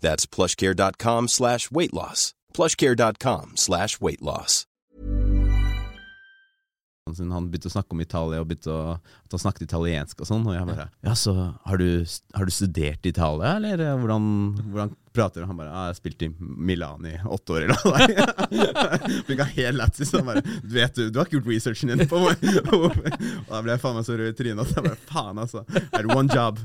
That's plushcare.com slash weight loss. plushcare.com slash weight loss. Han begynte å snakke om Italia, og begynte å, at han snakket italiensk og sånn. Og jeg bare Ja, så har du, har du studert Italia, eller hvordan, hvordan prater du? Han bare Ja, jeg spilte i Milan i åtte år, eller noe. Fikk han helt lættis. Han bare Du vet, du, du har ikke gjort researchen din på meg. Og da ble jeg faen meg så rød i trynet at jeg bare Faen, altså. Er det one job?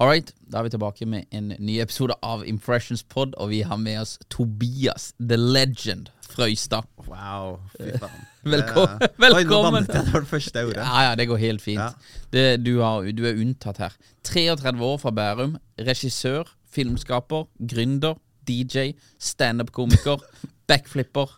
Alright, da er vi tilbake med en ny episode av Impressions Pod, og vi har med oss Tobias The Legend Frøystad. Wow, fy faen. Velkommen. Det- Velkommen. Det var det første ordet. Ja, ja, det går helt fint. Ja. Det, du, har, du er unntatt her. 33 år fra Bærum. Regissør, filmskaper, gründer, DJ, standup-komiker, backflipper.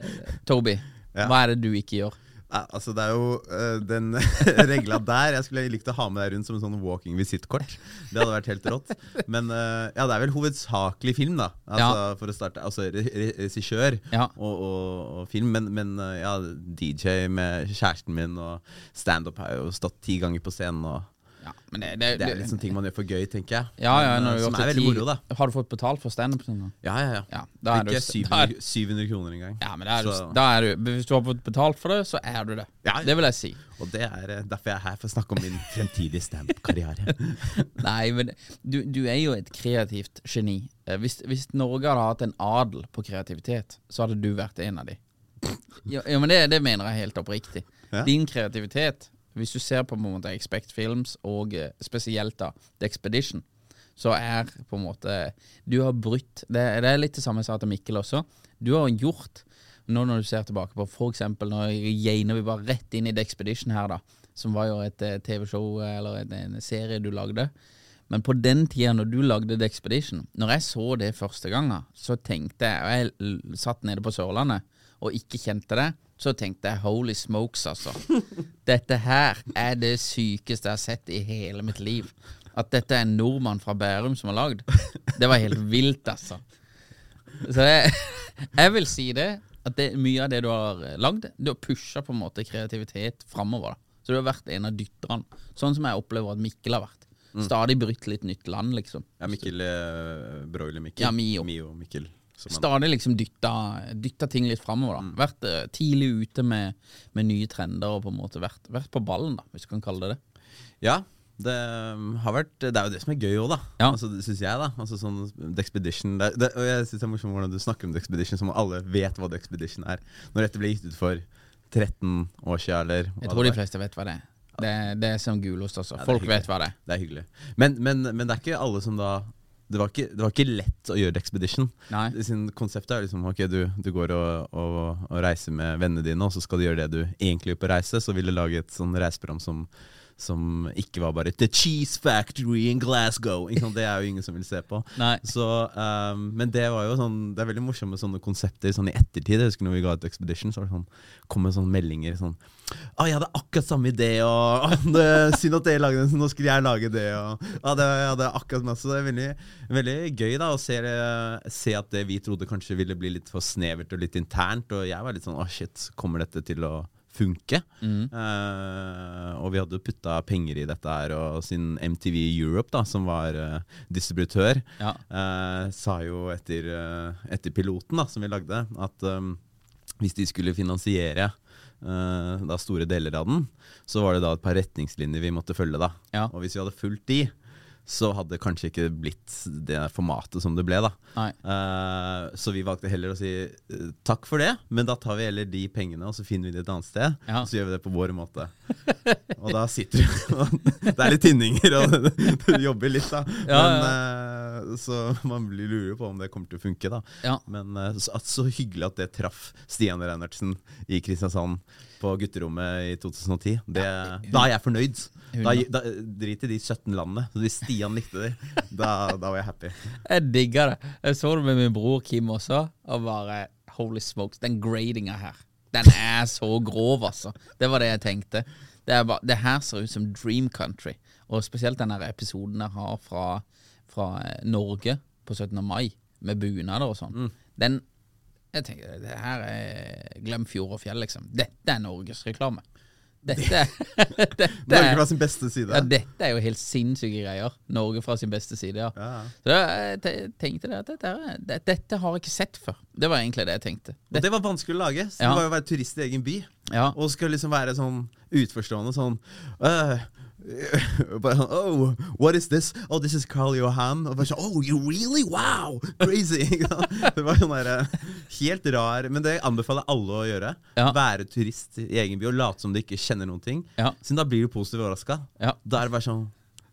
Eh, Toby, Ja. hva er det du ikke gjør? Ja, altså Det er jo uh, den regla der Jeg skulle likt å ha med deg rundt som en sånn walking visitkort. Det hadde vært helt rått. Men uh, ja, det er vel hovedsakelig film, da. Altså, For å starte Altså re- re- regissør Ja. og, og, og film. Men, men øh, ja, DJ med kjæresten min, og standup har jo stått ti ganger på scenen. Og Ja, men det, det, det er liksom ting man gjør for gøy, tenker jeg. Ja, ja, Men, øh, som er veldig moro, da. Har du fått betalt for standup? sånn? Ja, ja, ja. Ja, da er Ikke du- 700, 700 kroner engang. Ja, men er, du, da er du Hvis du har fått betalt for det, så er du det. Ja, ja. Det vil jeg si. Og det er øh, derfor jeg er her, for å snakke om min fremtidige standup-karriere. Nei, men du, du er jo et kreativt geni. Eh, Hvis, hvis Norge hadde hatt en adel på kreativitet, så hadde du vært en av de. Ja, ja men det, det mener jeg helt oppriktig. Ja. Din kreativitet, hvis du ser på, en måte Expect Films, og eh, spesielt da The Expedition, så er på en måte Du har brutt Det, det er litt det samme jeg sa til Mikkel også. Du har gjort nå når du ser tilbake på eksempel Når geiner vi bare rett inn i The Expedition her, da. Som var jo et eh, TV-show eller en, en serie du lagde. Men på den tida når du lagde The Expedition, når jeg så det første gangen, så tenkte jeg Og jeg satt nede på Sørlandet og ikke kjente det, så tenkte jeg holy smokes, altså. Dette her er det sykeste jeg har sett i hele mitt liv. At dette er en nordmann fra Bærum som har lagd. Det var helt vilt, altså. Så jeg, jeg vil si det, at det, mye av det du har eh, lagd, du har pusha på en måte kreativitet framover. Så du har vært en av dytterne. Sånn som jeg opplever at Mikkel har vært. Stadig brytt litt nytt land, liksom. Ja, Mikkel uh, Broiler Mikkel. Ja, Mio. Mio Mikkel. Stadig liksom dytta, dytta ting litt framover. Mm. Vært eh, tidlig ute med, med nye trender og på en måte vært, vært på ballen, da, hvis du kan kalle det det. Ja, det um, har vært Det er jo det som er gøy òg, da. Ja. Altså, syns jeg, da. Altså sånn The Expedition det, det, Og jeg synes det er morsomt hvordan du snakker om The Expedition som om alle vet hva The Expedition er. Når dette ble gitt ut for 13 år siden, eller Jeg tror de fleste vet hva det er. Det, det er som gulost, altså. Ja, Folk vet hva det er. Det er hyggelig. Men, men, men det er ikke alle som da det var, ikke, det var ikke lett å gjøre Expedition. Nei. Sin konseptet er liksom ok, du, du går og, og, og reiser med vennene dine, og så skal du gjøre det du egentlig gjør på reise. Så vil du lage et sånn reiseprogram som, som ikke var bare The Cheese Factory in Glasgow. Det er jo ingen som vil se på. Så, um, men det var jo sånn Det er veldig morsomt med sånne konsepter sånn i ettertid. Jeg husker når vi ga ut Expedition, så var det sånn, kom det sånne meldinger sånn Å, jeg hadde akkurat samme idé, og «Å, det er synd at dere lagde den, så nå skulle jeg lage det, og ja, det, ja, det akkurat masse. Så det er veldig, veldig gøy da å se, se at det vi trodde kanskje ville bli litt for snevert og litt internt, og jeg var litt sånn Å, shit, kommer dette til å funke. Eh, og vi hadde putta penger i dette her, og sin MTV Europe, da, som var uh, distributør, Ja. uh, sa jo etter, etter piloten da, som vi lagde, at um, hvis de skulle finansiere da store deler av den, så var det da et par retningslinjer vi måtte følge. da. Ja. Og hvis vi hadde fulgt de, så hadde det kanskje ikke blitt det formatet som det ble. da. Eh, så vi valgte heller å si eh, takk for det, men da tar vi heller de pengene og så finner vi det et annet sted. Ja. Og så gjør vi det på vår måte. og da sitter du og Det er litt tinninger, og du jobber litt, da. Ja, men, uh, så man lurer på om det kommer til å funke. da. Ja. Men så, at så hyggelig at det traff Stian Reinertsen i Kristiansand på gutterommet i 2010. Det, da er jeg fornøyd. Da, da, drit i de 17 landene. Hvis Stian likte det, da, da var jeg happy. Jeg digger det. Jeg så det med min bror Kim også, og bare Holy smokes, den gradinga her. Den er så grov, altså. Det var det jeg tenkte. Det, er bare, det her ser ut som Dream Country. Og spesielt den episoden jeg har fra, fra eh, Norge på 17. mai, med bunader og sånn. Den Jeg tenker, det her er Glem fjord og fjell, liksom. Dette er norgesreklame. Dette, dette, Norge fra sin beste side. ja, dette er jo helt sinnssyke greier. Norge fra sin beste side, ja. Ja. Så jeg tenkte det at dette, er- dette har jeg ikke sett før. Det var egentlig det jeg tenkte. Og det var vanskelig å lage. Så Ja. Det var jo å være turist i egen by. Ja. Og skal liksom være sånn utforstående sånn øh, sånn, Oh, what is this? Oh, this is Carl Johan. Og bare sånn, oh, you really? Wow! Crazy! Det var sånn der, helt rar Men det anbefaler alle å gjøre. Ja. Være turist i egen by og late som du ikke kjenner noen ting. Ja. Siden da blir du positivt overraska. Ja. Da er det bare sånn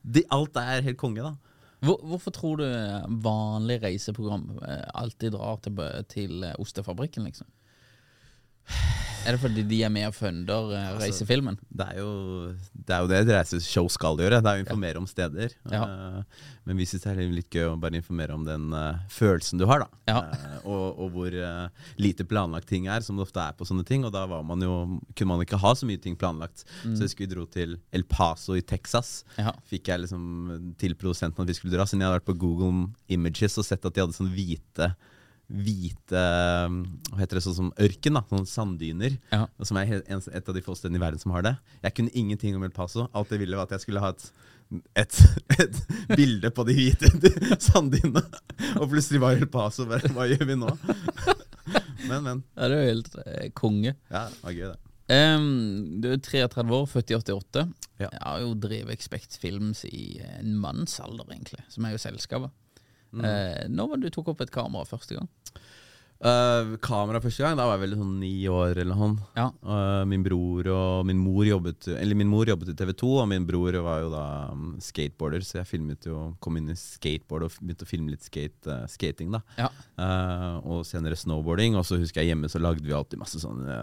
de, Alt er helt konge, da. Hvor, hvorfor tror du vanlig reiseprogram eh, alltid drar til, til eh, Ostefabrikken, liksom? Er det fordi de er med og funder eh, reisefilmen? Det er jo det, er jo det et reiseshow skal gjøre. Det er å informere om steder. Ja. Uh, men vi syns det er litt gøy å bare informere om den uh, følelsen du har, da. Ja. Og, og hvor lite planlagt ting er, som det ofte er på sånne ting. Og da var man jo, kunne man ikke ha så mye ting planlagt. Så jeg husker vi dro til El Paso i Texas. Ja. Fikk jeg liksom til produsenten at vi skulle dra, siden jeg hadde vært på Google Images og sett at de hadde sånn hvite Hvite Hva heter det, sånn som ørken, da. Sånne sanddyner. Ja. Som er et av de få stedene i verden som har det. Jeg kunne ingenting om El Paso. Alt jeg ville, var at jeg skulle ha et, et, et bilde på de hvite sanddynene. Og plutselig var El Paso bare Hva gjør vi nå? Men, men. Ja, det er jo helt eh, konge. Ja, det var gøy, det. Um, du er 33 år, født i 88. Ja. Jeg har jo drevet Expect Films i en mannsalder, egentlig, som er jo selskapet. Eh, når var det du tok opp et kamera første gang? Uh, kamera første gang, da var jeg vel sånn ni år eller noe. Ja. Uh, min bror og min mor jobbet Eller min mor jobbet i TV 2, og min bror var jo da um, skateboarder, så jeg filmet jo kom inn i skateboard og begynte å filme litt skate, uh, skating, da. Ja. Og senere snowboarding. Og så husker jeg hjemme så lagde vi alltid masse sånne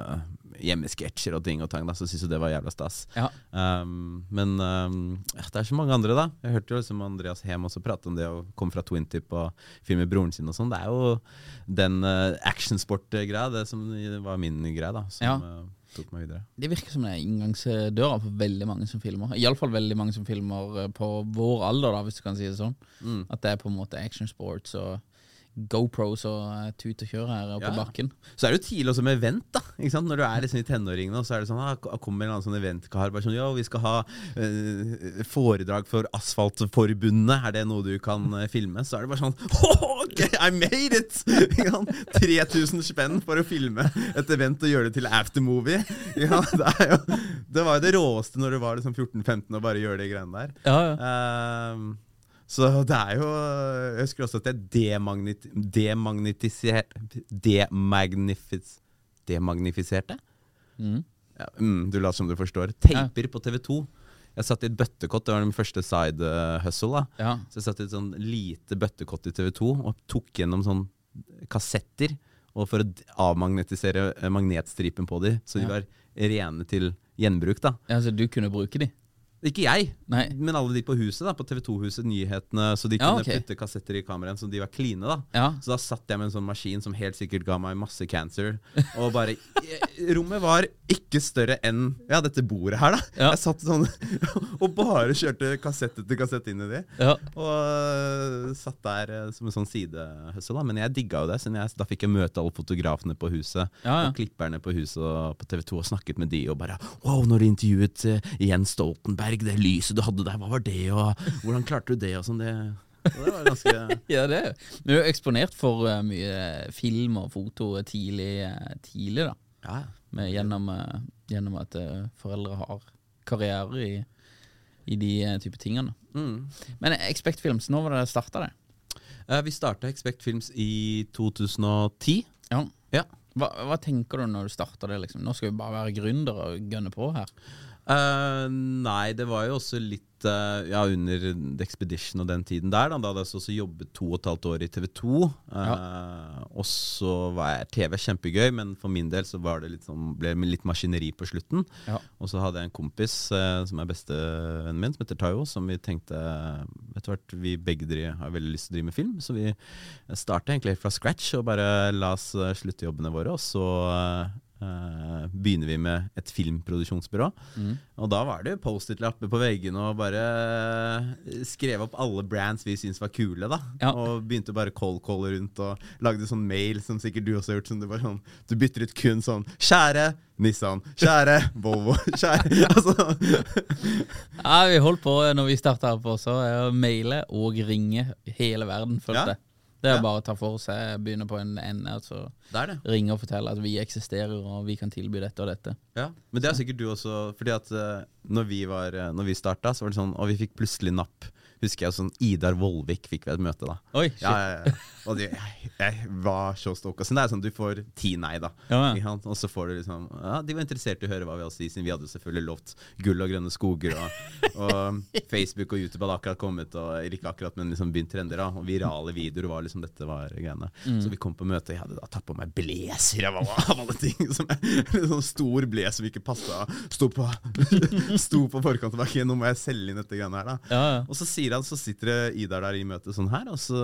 hjemmesketsjer og ting og tang, da, så syntes jo det var jævla stas. Ja. Um, men um, det er så mange andre, da. Jeg hørte jo liksom Andreas Hem også prate om det å komme fra Twintip og filme broren sin og sånn. Det er jo den uh, actionsport-greia, det som var min greie, da, som Ja. uh. Det virker som det er inngangsdøra for veldig mange som filmer. Iallfall veldig mange som filmer eh, på vår alder, da, hvis du kan si det sånn. Mm. At det er på en måte action sports og GoPros og tut og kjør her Ja. på bakken. Så er det jo tidlig også med event, da. Når du er liksom i tenåringene, og så er det sånn ah, kommer en sånn eventkar bare sånn Ja, vi skal ha uh, foredrag for Asfaltforbundet, er det noe du kan uh, filme? Så er det bare sånn oh, ok, I made it! 3000 spenn for å filme et event og gjøre det til aftermovie. Ja, det, jo, det var jo det råeste når du var liksom 14-15 og bare gjør de greiene der. Ja, ja. Ehm, så det er jo Jeg husker også at jeg demagnit, demagnetisert Demagnifis, Demagnifiserte? Mm. Ja, mm, du later som du forstår. Taper på TV2. Jeg satt i et bøttekott, det var min første side uh, hustle. da Ja. Så jeg satt i et sånn lite bøttekott i TV2 og tok gjennom sånn kassetter. Og for å avmagnetisere eh, magnetstripen på de, så de Ja. var rene til gjenbruk. da ja, så du kunne bruke de? Ikke jeg, Nei. men alle de på huset, da på TV2-huset, nyhetene, så de Ja, kunne ok. putte kassetter i kameraet så de var kline. da Ja. Så da satt jeg med en sånn maskin som helt sikkert ga meg masse cancer. Og bare Rommet var ikke større enn ja, dette bordet her, da. Ja. Jeg satt sånn og bare kjørte kassett etter kassett inn i de. Ja. Og øh, satt der øh, som en sånn sidehøssel, da. Men jeg digga jo det, siden jeg, da fikk jeg møte alle fotografene på huset. Og klipperne på huset og på TV 2 og snakket med de og bare Wow, når de intervjuet eh, Jens Stoltenberg, det lyset du hadde der, hva var det, og hvordan klarte du det, og sånn. Det, og det var ganske Ja, det Du er jo eksponert for uh, mye film og foto tidlig, eh, tidlig da. Ja, Med, gjennom, uh, gjennom at uh, foreldre har karriere i, i de type tingene. mm. Men Expect Films, når var det starta Vi starta Expect Films i 2010. Ja. Ja. Hva, hva tenker du når du starter det? liksom? Nå skal vi bare være gründere og gønne på her. Eh, nei, det var jo også litt uh, Ja, under The Expedition og den tiden der. Da, da hadde jeg også jobbet to og et halvt år i TV 2. eh, Og så var jeg TV kjempegøy, men for min del så var det litt sånn, ble det litt maskineri på slutten. Ja. Og så hadde jeg en kompis som er bestevennen min, som heter Tayo, som vi tenkte du hvert, vi begge driver, har veldig lyst til å drive med film, så vi startet egentlig fra scratch og bare la oss slutte jobbene våre, og så eh, begynner vi med et filmproduksjonsbyrå. Og da var det Post-It-lapper på veggene og bare eh, skrev opp alle brands vi syntes var kule. da Ja. Og begynte bare call-calle rundt og lagde sånn mail, som sikkert du også har gjort. Som du, bare sånn, du bytter ut kun sånn Kjære Nissan, kjære Volvo, kjære altså, Ja, Vi holdt på når vi starta på også, eh, å maile og ringe hele verden. følte Ja. Det er Ja. bare å ta for seg, begynne på en ende, altså ringe og fortelle at vi eksisterer og vi kan tilby dette og dette. Ja, Men det er sikkert du også. Fordi at eh, når vi, var, eh, når vi starta, så var det sånn Og vi fikk plutselig napp. Husker jeg sånn Idar Vollvik fikk vi et møte, da. Oi, shit. Ja, ja, ja. Og det, jeg, var så stoka. Så det er sånn du får ti nei, da. Ja, ja. Og så får du liksom Ja, de var interessert i å høre hva vi hadde å si, siden vi hadde selvfølgelig lovt gull og grønne skoger. Og, og Facebook og YouTube hadde akkurat kommet, og ikke akkurat, men liksom begynt trender. da Og virale videoer var liksom dette var greiene. Mm. Så vi kom på møte, og jeg hadde da tatt på meg blazer av alle, ting. Som en sånn stor blazer som ikke passa. Sto på, sto på forkant bare Nå må jeg selge inn dette greiene her, da. Ja, ja. Og så sier han, så sitter Idar der i møtet sånn her, og så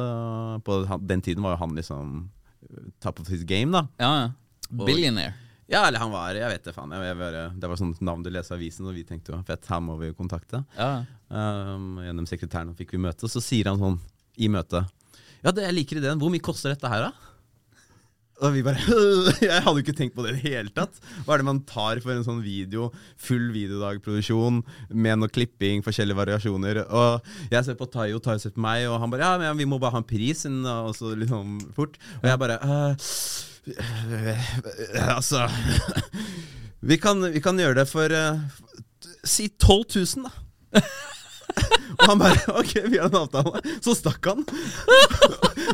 på den tiden var jo han liksom uh, top of his game, da. ja, ja. Billionaire. Ja, eller han var Jeg vet det, faen. Jeg, jeg, det var sånt navn du leser i avisen, og vi tenkte jo fett, her må vi jo kontakte. Ja. Um, gjennom sekretæren fikk vi møte, og så sier han sånn i møtet Ja, det, jeg liker ideen. Hvor mye koster dette her, da? Og vi bare Jeg hadde jo ikke tenkt på det i det hele tatt. Hva er det man tar for en sånn video? Full videodagproduksjon med noe klipping, forskjellige variasjoner. Og jeg ser på Tayo, Tayo ser på meg, og han bare Ja, vi må bare ha en pris, og så sånn fort. Og jeg bare «Øh, Altså vi kan, vi kan gjøre det for uh, Si 12 000, da. Og han bare OK, vi har en avtale. Så stakk han.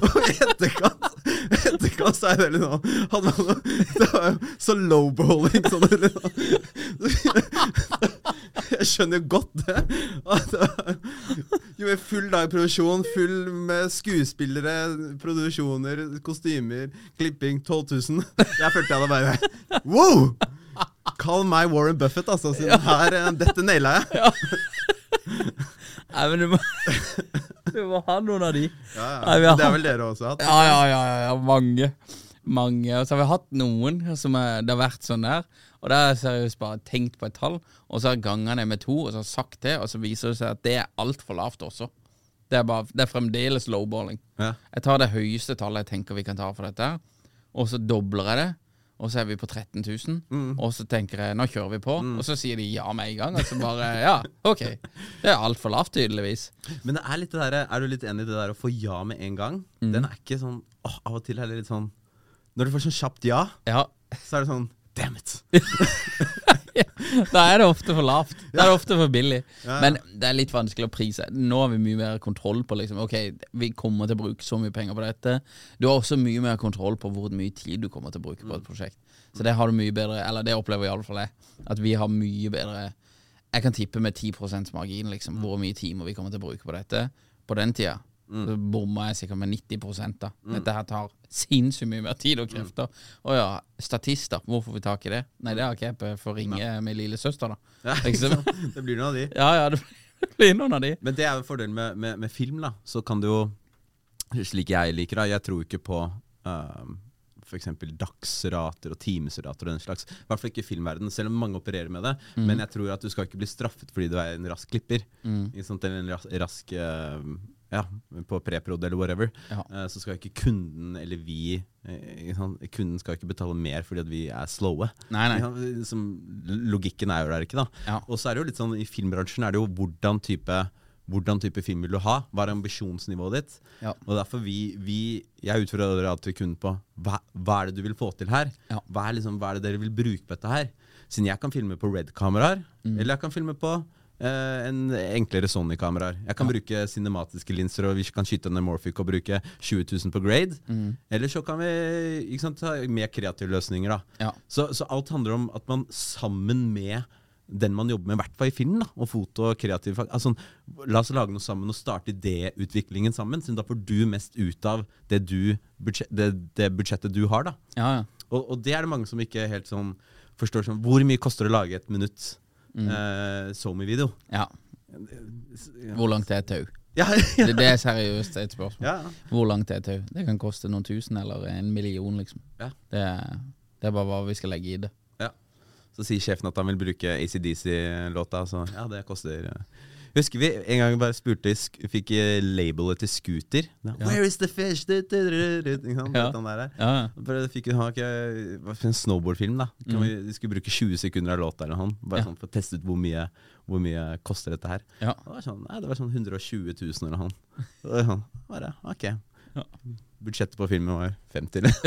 Og i etterkant Etterkant så er det liksom Han hadde Det var jo så lowballing sånn det Jeg skjønner jo godt det. Det Jo, full dag produksjon, full med skuespillere, produksjoner, kostymer, klipping. 12 000. Jeg følte jeg hadde bare Wow! Kall meg Warren Buffett, altså. Her, eh, dette naila jeg. Nei, men du må, du må ha noen av de. Ja, ja. Nei, har Det er vel dere også hatt? Ja, ja, ja, ja, mange. Mange. Og så har vi hatt noen som er, det har vært sånn der. Og da har jeg seriøst bare tenkt på et tall, og så har ganget det med to, og så har jeg sagt det, og så viser det seg at det er altfor lavt også. Det er, bare, det er fremdeles lowballing. Ja. Jeg tar det høyeste tallet jeg tenker vi kan ta for dette, og så dobler jeg det. Og så er vi på 13 000, Mm. og så tenker jeg nå kjører vi på. Og så sier de ja med en gang. Og så bare ja, ok. Det er altfor lavt, tydeligvis. Men det er litt det der, er du litt enig i det der å få ja med en gang? Mm. Den er ikke sånn åh, Av og til er det litt sånn Når du får sånn kjapt ja, Ja, så er det sånn Damn it! Da er det ofte for lavt. Da er det ofte for billig. Ja. Men det er litt vanskelig å prise. Nå har vi mye mer kontroll på liksom, Ok, vi kommer til å bruke så mye penger på dette. Du har også mye mer kontroll på hvor mye tid du kommer til å bruke på et prosjekt. Så det har du mye bedre Eller det opplever iallfall jeg. At vi har mye bedre Jeg kan tippe med 10% margin liksom, hvor mye timer vi kommer til å bruke på dette. På den tida Så bomma jeg sikkert med 90 da. Dette her tar sinnssykt mye mer tid og krefter. Å ja, statister, hvor får vi tak i det? Nei, det har ikke jeg. får ringe min lillesøster, da. Liksom. det blir noen av de. Ja, ja, det blir noen av de. Men det er jo fordelen med, med, med film, da. Så kan du jo, slik jeg liker det Jeg tror ikke på uh, f.eks. dagsrater og timesrater og den slags. I hvert fall ikke i filmverdenen, selv om mange opererer med det. Men jeg tror at du skal ikke bli straffet fordi du er en rask klipper. Sant? Eller en rask, rask eh, ja, på preprod eller whatever. Ja. Eh, så skal ikke kunden eller vi eh. Kunden skal ikke betale mer fordi at vi er slowe. Nei, nei. Som, logikken er jo der ikke, da. Ja. Og så er det jo litt sånn i filmbransjen er det jo hvordan type hvordan type film vil du ha? Hva er ambisjonsnivået ditt? Ja. Og derfor vi, vi Jeg utfordrer alltid kunden på hva, hva er det du vil få til her? Ja. Hva, er liksom, hva er det dere vil bruke på dette her? Siden jeg kan filme på Red-kameraer, Mm. eller jeg kan filme på eh, en enklere Sony-kameraer. Jeg kan bruke cinematiske linser, og vi kan skyte anamorphic og bruke 20 000 på grade. Mm. Eller så kan vi sant, ta mer kreative løsninger. da Ja. så, så alt handler om at man sammen med den man jobber med, i hvert fall i film, da, og foto og kreativ altså, La oss lage noe sammen og starte idéutviklingen sammen. Siden da får du mest ut av det, du, det, det budsjettet du har. da Ja, ja. og, og det er det mange som ikke helt sånn forstår sånn Hvor mye koster det å lage et minutt Mm. eh, SoMe-video? ja. Hvor langt er tau? Ja, Det, det er seriøst et spørsmål. ja. Hvor langt er tau? Det kan koste noen tusen eller en million, liksom. Ja. Det, det er bare hva vi skal legge i det. Ja. Så sier sjefen at han vil bruke ACDC-låta, så ja, det koster eh. Husker vi en gang bare spurte Fikk eh, labelet til Scooter. Where is the fish? Det? Ja. Ja, ja. Bare fikk vi ha hva for en snowboardfilm, da. Kan vi, vi skulle bruke 20 sekunder av låta eller noe. Bare Ja. sånn for å teste ut hvor mye, hvor mye koster dette her. Ja. Det var sånn, nei, det var sånn 120 000 eller noe sånt. Det sånn, bare, ok. Ja. Budsjettet på filmen var 50 eller?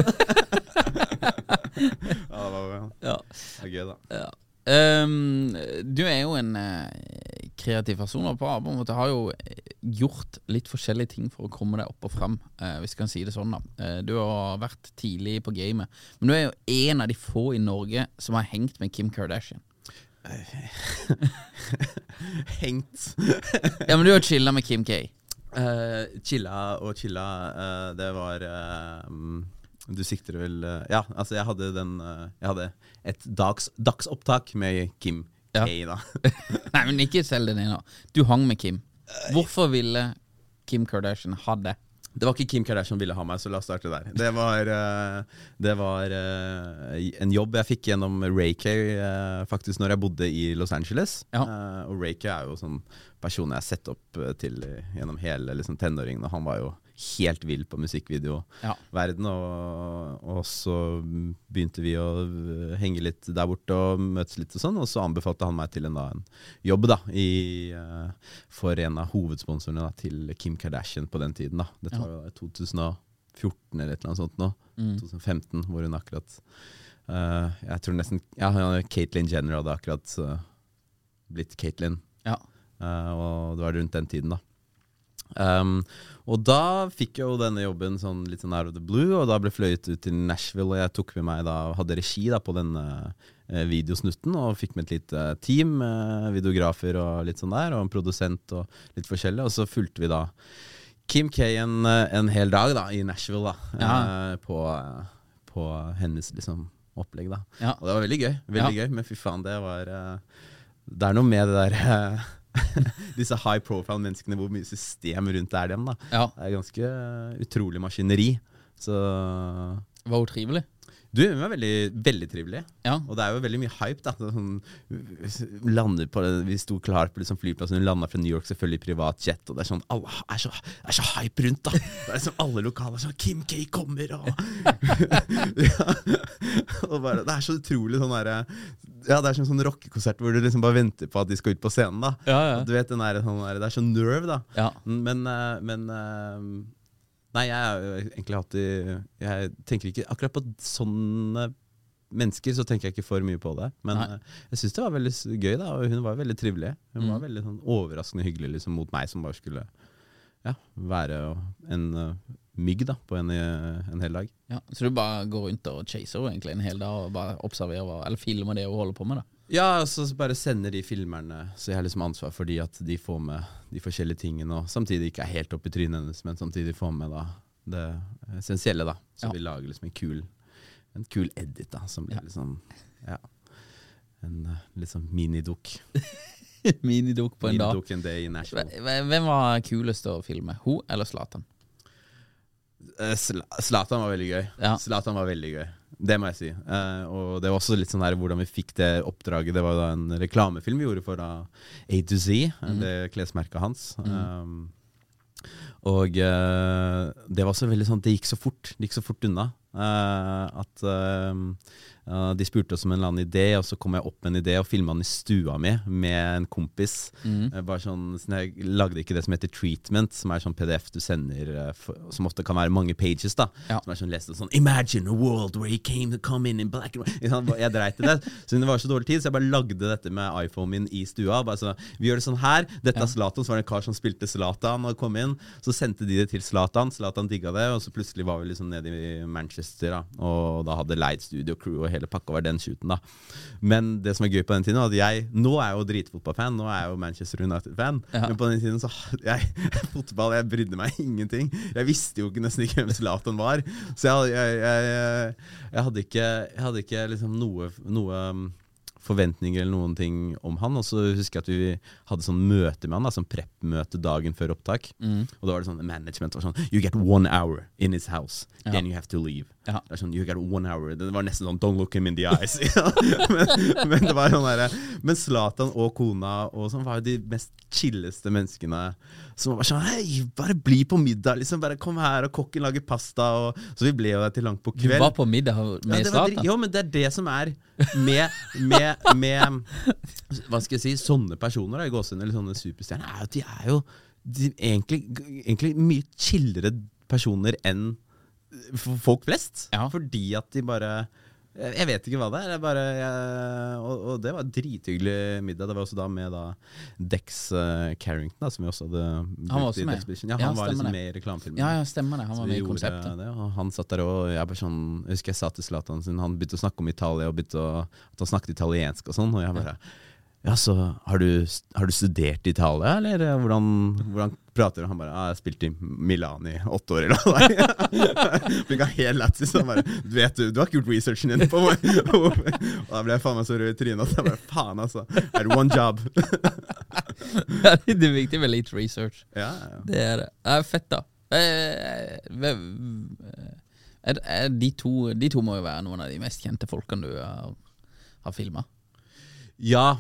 ja, det var, Ja. det var gøy, da. Ja. Ehm, du er jo en eh, kreativ person, og på, en måte har jo eh, gjort litt forskjellige ting for å komme deg opp og fram, eh, hvis jeg kan si det sånn. da Eh, Du har vært tidlig på gamet, men du er jo en av de få i Norge som har hengt med Kim Kardashian. Hengt. Ja, men du har chilla med Kim K. Eh, chilla og chilla, eh, det var mm, Du sikter vel Ja, altså jeg hadde den Jeg hadde et dags, dagsopptak med Kim Ja. K, da. Nei, men ikke selg den ene Du hang med Kim. Hvorfor ville Kim Kardashian ha det? Det var ikke Kim Kardashian ville ha meg, så la oss starte der. Det var, eh, det var eh, en jobb jeg fikk gjennom Ray-K eh, faktisk når jeg bodde i Los Angeles. Ja. Og Ray-K er jo sånn person jeg har sett opp til gjennom hele liksom, tenåringen, og han var jo helt vill på musikkvideoverden. Ja. Og, og så begynte vi å henge litt der borte og møtes litt og sånn, og så anbefalte han meg til en, da, en jobb da, i, eh, for en av hovedsponsorene da, til Kim Kardashian på den tiden. da. Dette var jo 2014 eller et eller annet sånt nå. 2015, hvor hun akkurat uh, Jeg tror nesten Ja, Caitlyn Jenner hadde akkurat uh, blitt Caitlyn. Ja. Uh, og det var rundt den tiden, da. Um, og da fikk jeg jo denne jobben sånn litt sånn out of the blue, og da ble fløyet ut til Nashville, og jeg tok med meg da, hadde regi da på denne eh, videosnutten, og fikk med et lite team, eh, videografer og litt sånn der, og en produsent og litt forskjellig, og så fulgte vi da Kim K en, eh, en hel dag da, i Nashville da, Ja. eh, på, eh, på hennes liksom opplegg da. Ja. Og det var veldig gøy, veldig gøy, men fy faen, det var eh, Det er noe med det der eh, Disse high profile menneskene, hvor mye system rundt er dem. da Ja. Det er ganske utrolig maskineri. Så Var hun trivelig? Du, hun er veldig, veldig trivelig. Ja. Og det er jo veldig mye hype. da sånn, lander på Vi sto klar på liksom flyplassen, hun landa fra New York selvfølgelig i privat jet. Og det er sånn, alle er så, er så hype rundt, da. Det er sånn, Alle lokaler er sånn Kim K kommer, og ja. Og bare, Det er så utrolig sånn derre Ja, det er sånn, sånn rockekonsert hvor du liksom bare venter på at de skal ut på scenen. da Ja, ja. Du vet, den der, sånn der, Det er sånn nerve, da. Ja. Men, eh, men eh, Nei, jeg har jo egentlig det Jeg tenker ikke akkurat på sånne mennesker, så tenker jeg ikke for mye på det. Men Nei. eh, jeg syns det var veldig gøy, da, og hun var veldig trivelig. Hun Mm. var veldig sånn overraskende hyggelig liksom, mot meg, som bare skulle ja, være en uh, mygg da, på en, eh, en hel dag. Ja, Så du bare går rundt og chaser egentlig en hel dag og bare observerer eller filmer det hun holder på med? da Ja, og så bare sender de filmerne, så jeg har liksom ansvar for de at de får med de forskjellige tingene, og samtidig ikke er helt oppi i trynet hennes, men samtidig får med da det essensielle, da. Så Ja. vi lager liksom en kul, en kul edit, da, som blir Ja. liksom Ja. En uh, liksom minidukk. minidukk på en dag. Minidukk en day i Nashville. Hvem var kulest å filme? Hun eller Zlatan? Eh, Zla- Zlatan var veldig gøy. Ja. Var veldig gøy. Det må jeg si. Eh, og det var også litt sånn her hvordan vi fikk det oppdraget. Det var da en reklamefilm vi gjorde for da A to Z, mm. det klesmerket hans. Um, og eh, det var så veldig sånn Det gikk så fort. Det gikk så fort unna. eh, at eh, De spurte oss om en eller annen idé, og så kom jeg opp med en idé og filma den i stua mi med en kompis. Mm. bare sånn, så Jeg lagde ikke det som heter treatment, som er sånn PDF du sender, eh, for, som ofte kan være mange pages. da Ja. Som er sånn lest sånn Imagine a world where he came to come in in black and white. Jeg dreit i det. Så det var så dårlig tid, så jeg bare lagde dette med iPhonen min i stua. Bare sånn, Vi gjør det sånn her. Dette Ja. er Zlatan. Så var det en kar som spilte Zlatan og kom inn. Så sendte de det til Zlatan. Zlatan digga det, og så plutselig var vi liksom nede i Manchester, da. Og da hadde leid studio crew og hele pakka var den shooten, da. Men det som er gøy på den tiden, at jeg Nå er jeg jo dritfotballfan. Nå er jeg jo Manchester United-fan. Ja. Men på den tiden så jeg, Fotball, jeg brydde meg ingenting. Jeg visste jo ikke nesten ikke hvem Zlatan var. Så jeg, jeg, jeg, hadde ikke, jeg hadde ikke liksom noe, noe um, forventninger eller noen ting om han. Og så husker jeg at vi hadde sånn møte med han, da, sånn prep-møte dagen før opptak. Og da var det sånn management var sånn You get one hour in his house, Ja. then you have to leave. Ja. Det er sånn, you get one hour Det var nesten sånn Don't look him in the eyes. Men, men det var sånn der, Men Zlatan og kona og sånn var jo de mest chilleste menneskene. Som var sånn Hei, bare bli på middag, liksom. Bare kom her, og kokken lager pasta. Og, så vi ble jo der til langt på kveld. Du var på middag med Zlatan? Jo, men det er det som er med, med, med Hva skal jeg si Sånne personer, da, i gåsehud, eller sånne superstjerner, er jo at de er jo de, egentlig, egentlig mye chillere personer enn f- folk flest. Ja. Fordi at de bare jeg jeg vet ikke hva det er. Jeg bare, jeg, og, og det var drithyggelig middag. Det var også da med da Dex eh, Carrington, da, som vi også hadde Han var også i med. Dex. Ja, Ja, han var liksom det. med i reklamefilmen. Ja, ja, stemmer det. Han var med i konseptet. Det, og han satt der og jeg bare sånn Jeg husker jeg sa til Zlatan sin Han begynte å snakke om Italia og begynte å, at han snakket italiensk og sånn. Og jeg bare Ja, så har du, har du studert i Italia, eller eh, hvordan, hvordan prater du? Han bare Ja, jeg har spilt i Milan i åtte år, eller noe. Han helt lættis. Han bare Du vet du, du har ikke gjort researchen din på meg. Og da ble jeg faen meg så rød i trynet at jeg bare Faen, altså. Er det one job? Ja, det er viktig med litt research. ja, ja. Det er det. Ja, fett, da. Eh, er de, to, de to må jo være noen av de mest kjente folkene du har, har filma. Ja,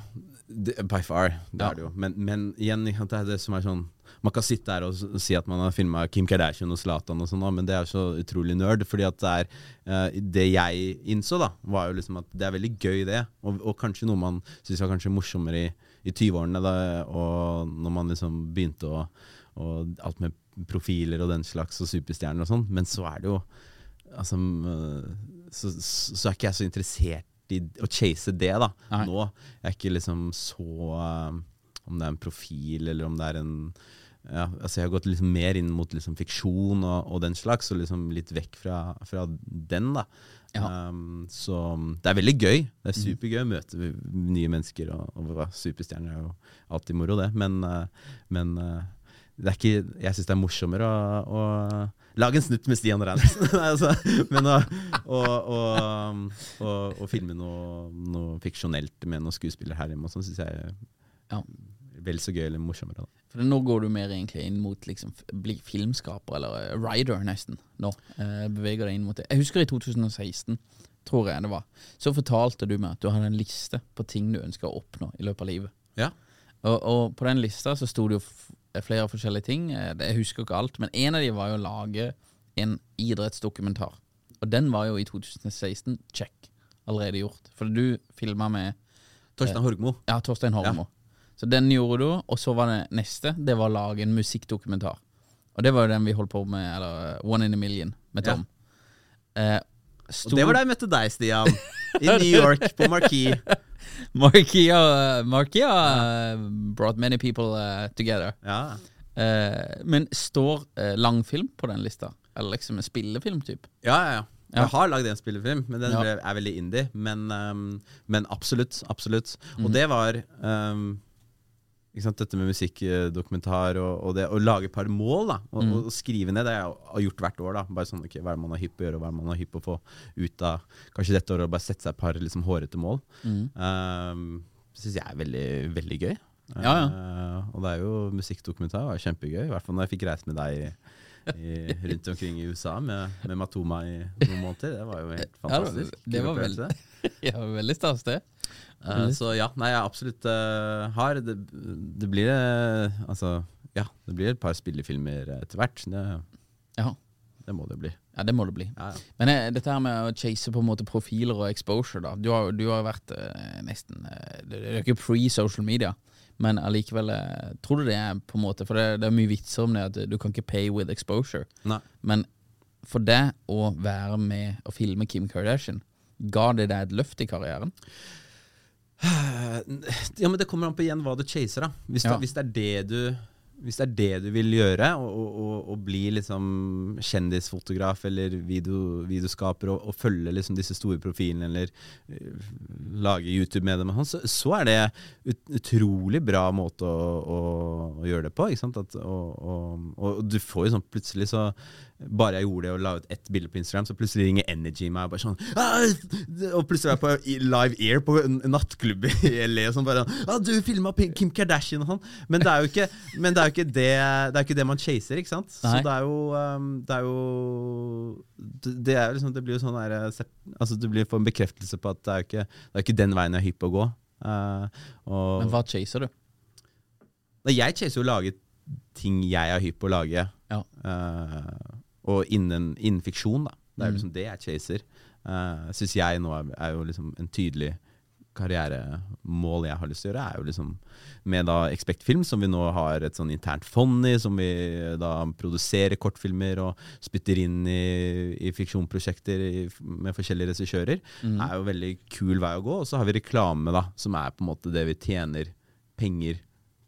by far. Det Ja. er det jo. Men, men igjen, det er det som er sånn Man kan sitte her og si at man har filma Kim Kardashian og Zlatan, og sånn, men det er så utrolig nerd. Fordi at det er eh, Det jeg innså, da, var jo liksom at det er veldig gøy, det. Og, og kanskje noe man syns var kanskje morsommere i, i 20-årene, da, og når man liksom begynte å og alt med profiler og den slags, og superstjerner og sånn. Men så er det jo Altså så, så så er ikke jeg så interessert i å chase det, da. Nei. Nå. Jeg er ikke liksom så øh, Om det er en profil, eller om det er en ja, altså Jeg har gått liksom mer inn mot liksom fiksjon og, og den slags, og liksom litt vekk fra, fra den. da Ja. um, Så det er veldig gøy. Det er supergøy å møte nye mennesker, og, og superstjerner er jo alltid moro, det. Men, øh, men det er ikke, jeg syns det er morsommere å, å lage en snutt med Stian Reinertsen. Altså, men å, å, filme noe, noe fiksjonelt med noen skuespillere her hjemme, og sånn syns jeg er Ja. vel så gøy eller morsommere. Da. For nå går du mer egentlig inn mot liksom bli filmskaper, eller eh, writer nesten. Nå eh, beveger deg inn mot det. Jeg husker i 2016, tror jeg det var, så fortalte du meg at du hadde en liste på ting du ønsker å oppnå i løpet av livet. Ja. Og, og på den lista så sto det jo flere forskjellige ting. Eh, Jeg husker ikke alt, men en av de var jo å lage en idrettsdokumentar. Og den var jo i 2016 check. Allerede gjort. For du filma med Torstein Horgmo. ja, Torstein Hormo. Så den gjorde du, og så var det neste. Det var å lage en musikkdokumentar. Og det var jo den vi holdt på med, eller One in a Million, med Ja. Tom. Eh, Og det var da jeg møtte deg, Stian. I New York, på Marquis. Markia, Markia uh, brought many people uh, together. Ja. Eh, men står eh, langfilm på den lista? Eller liksom en spillefilm, typ? Ja, ja, ja. Jeg har lagd en spillefilm, men den Ja. er veldig indie. Men, um, men absolutt. Absolutt. Og det var sant, dette med musikkdokumentar og, og det å lage et par mål. da Og, mm. og skrive ned det jeg har gjort hvert år. da Bare sånn, okay, Hva det man har hypp på å gjøre, og hva er det man har hypp på å få ut av Kanskje dette året, og bare sette seg et par liksom, hårete mål. Mm. Um, Syns jeg er veldig, veldig gøy. Ja, ja. Eh, og det er jo musikkdokumentar. Det var kjempegøy. I hvert fall når jeg fikk reise med deg i, rundt omkring i USA med, med Matoma i noen måneder. Det var jo helt Ja, fantastisk. det- det Kul var opplevelse. ja, veldig stas, det. Eh, så ja, nei, jeg absolutt uh, har det, det blir uh, Altså, ja, det blir et par spillefilmer etter hvert. Det, Ja. det må det bli. ja, det må det bli. Ja, ja. Men eh, dette her med å chase på en måte profiler og exposure, da. Du har, du har vært eh, nesten eh, Det er ikke pre-social media, men allikevel Tror du det er på en måte For det, det er mye vitser om det at du kan ikke pay with exposure. Nei. Men for det å være med og filme Kim Kardashian, ga det deg et løft i karrieren? Ja, men det kommer an på igjen hva du chaser, da. Hvis, Ja. det, hvis det er det du hvis det er det du vil gjøre, og, og, og, og bli liksom kjendisfotograf eller video, videoskaper og, og følge liksom disse store profilene eller uh, lage YouTube med dem, sånn, så, så er det ut, utrolig bra måte å, å, å gjøre det på. Ikke sant? At, og, og, og du får jo sånn plutselig så Bare jeg gjorde det og la ut ett bilde på Instagram, så plutselig ringer Energy meg og bare sånn «Ah!» Og plutselig er jeg på live air på en nattklubb i LA og sånn bare ah, 'Du filma Kim Kardashian' og sånn. Men det er jo ikke, men det, er jo ikke det, det er ikke det man chaser, ikke sant? Nei. Så det er jo um, Det er jo det, er liksom Det blir jo sånn der eh, Altså Du blir får en bekreftelse på at det er jo ikke, det er ikke den veien jeg er hypp på å gå. Og Men hva chaser du? Nei, Jeg chaser jo å lage ting jeg er hypp på å lage. Ja. Eh, og innen, innen fiksjon, da. Det er Mm. liksom det jeg chaser. Uh, Syns jeg nå er, er jo liksom en tydelig karrieremål jeg har lyst til å gjøre, er jo liksom med da Expect Film, som vi nå har et sånn internt fond i, som vi da produserer kortfilmer og spytter inn i, i fiksjonprosjekter i, med forskjellige regissører, Mm. er jo veldig kul vei å gå. Og så har vi reklame, da, som er på en måte det vi tjener penger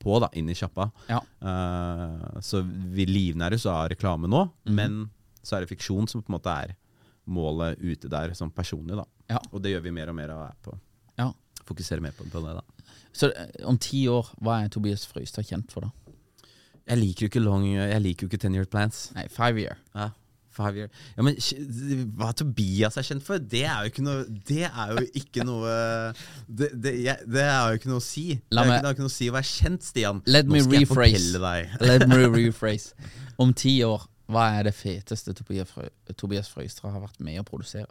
på da, inn i sjappa. Ja. Uh, så vi livnæres av reklame nå, Mhm. men så er det fiksjon som på en måte er målet ute der, sånn personlig. da. Ja. Og det gjør vi mer og mer av på. Ja. Fokuserer mer på, på det, da. Så eh, om ti år, hva er Tobias Frøystad kjent for, da? Jeg liker jo ikke long Jeg liker jo ikke ten year plans. Nei, five year. Ja, five year. Ja, men hva Tobias er kjent for, det er jo ikke noe Det er jo ikke noe Det, det, det er jo ikke noe å si. Det er, ikke, noe å si å være kjent, Stian. Let Nå me skal jeg rephrase. fortelle deg. Let me rephrase. Om ti år, hva er det feteste Tobias, Frøystra Frøystad har vært med å produsere?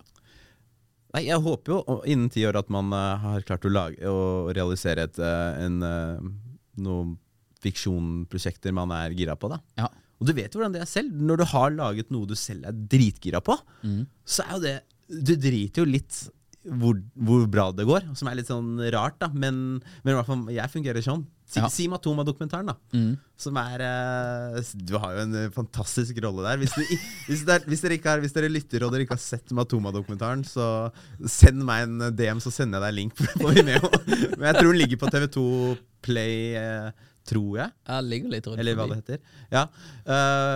Nei, Jeg håper jo innen ti år at man uh, har klart å, lage, å realisere et, uh, en, uh, noen fiksjonprosjekter man er gira på. da Ja. Og du vet jo hvordan det er selv. Når du har laget noe du selv er dritgira på, Mm. så er jo det Du driter jo litt hvor, hvor bra det går, som er litt sånn rart, da. Men, men i hvert fall jeg fungerer sånn. Si, Ja. si Matoma-dokumentaren, da. Mm. Som er eh, Du har jo en eh, fantastisk rolle der. Hvis, du, hvis, det er, hvis, dere ikke har, hvis dere lytter og dere ikke har sett Matoma-dokumentaren, så send meg en eh, DM, så sender jeg deg link på Vimeo. Men jeg tror den ligger på TV2 Play, eh, tror jeg. Ja, ligger litt rundt Eller hva det heter. Ja.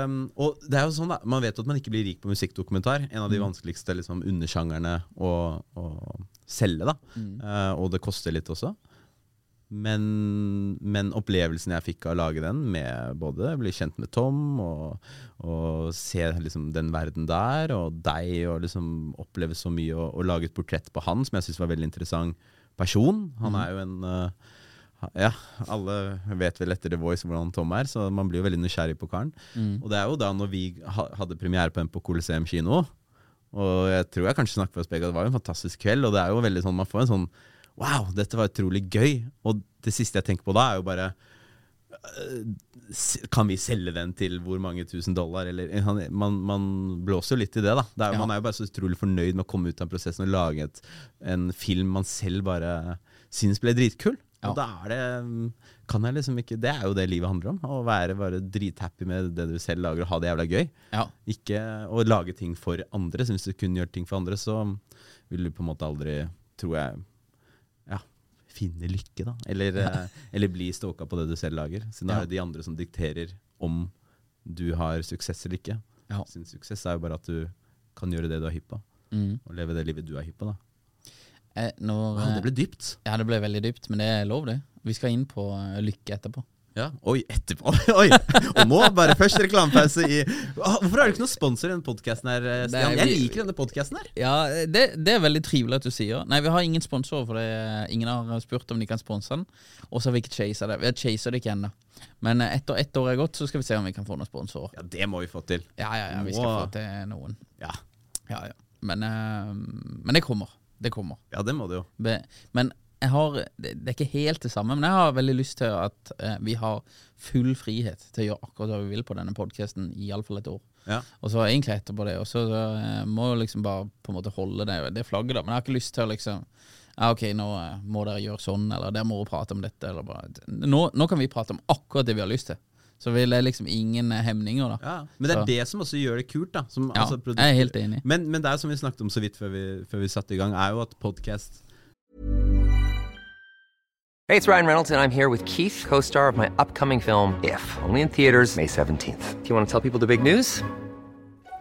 Um, og det er jo sånn da Man vet at man ikke blir rik på musikkdokumentar. En av de vanskeligste liksom, undersjangerne å, å selge. da Eh, Og det koster litt også. Men, men opplevelsen jeg fikk av å lage den, med både bli kjent med Tom og, og se liksom den verden der, og deg, og liksom oppleve så mye, og, og lage et portrett på han som jeg syns var en veldig interessant person. Han er jo en eh, ja, alle vet vel etter The Voice hvordan Tom er, så man blir jo veldig nysgjerrig på karen. Og det er jo da når vi hadde premiere på en på Coliseum kino, og jeg tror jeg kanskje snakker for oss begge, det var jo en fantastisk kveld, og det er jo veldig sånn, man får en sånn Wow, dette var utrolig gøy. Og det siste jeg tenker på da, er jo bare øh, Kan vi selge den til hvor mange tusen dollar? Eller, man, man blåser jo litt i det, da. Det er, Ja. Man er jo bare så utrolig fornøyd med å komme ut av prosessen og lage et, en film man selv bare syns ble dritkul. Ja. Og da er det mm, kan jeg liksom ikke, Det er jo det livet handler om. Å være bare drithappy med det du selv lager, og ha det jævla gøy. Ja. Ikke å lage ting for andre. Så hvis du kun gjør ting for andre, så vil du på en måte aldri, tror jeg, ja, finne lykke, da. Eller, eh, eller bli stalka på det du selv lager. Siden da er det de andre som dikterer om du har suksess eller ikke. Ja. Sin suksess er jo bare at du kan gjøre det du er hypp på. Mm. Og leve det livet du er hypp på, da. Eh, når, Wow, det ble dypt. Ja, det ble veldig dypt, men det er lov, det. Vi skal inn på eh, lykke etterpå. Ja. Oi, etterpå. Oi. Og nå bare først reklamepause i Åh, Hvorfor har du ikke noen sponsor i denne podkasten her, eh, Stian? Jeg liker denne podkasten her. Ja, det, det er veldig trivelig at du sier. Nei, vi har ingen sponsorer, for det, ingen har spurt om de kan sponse den. Og så har vi ikke chasa det. Vi har chasa det ikke ennå. Men eh, etter ett år er gått, så skal vi se om vi kan få noen sponsorer. Ja, det må vi få til. Ja, ja, ja, vi skal wow. få til noen. Ja, Ja, ja. Men, uh, men det kommer. Det kommer. ja det må det jo. Be- Men jeg har det, det er ikke helt det samme, men jeg har veldig lyst til at eh, vi har full frihet til å gjøre akkurat hva vi vil på denne podkasten i iallfall et år. Ja. Og så egentlig etterpå det. Og så eh, må jeg liksom bare på en måte holde det, det flagget, da. Men jeg har ikke lyst til å liksom ja, ok, nå eh, må dere gjøre sånn, eller dere må prate om dette, eller bare nå, nå kan vi prate om akkurat det vi har lyst til. Så vil det liksom ingen eh, hemninger, da. Ja, men det er Så- det som også gjør det kult. da som, Ja, altså, jeg er helt enig. Men, men det er som vi snakket om så vidt før vi, før vi satte i gang, er jo at podcast Hey, it's Ryan Reynolds, and I'm here with Keith, co star of my upcoming film, If, only in theaters, May 17th. Do you want to tell people the big news?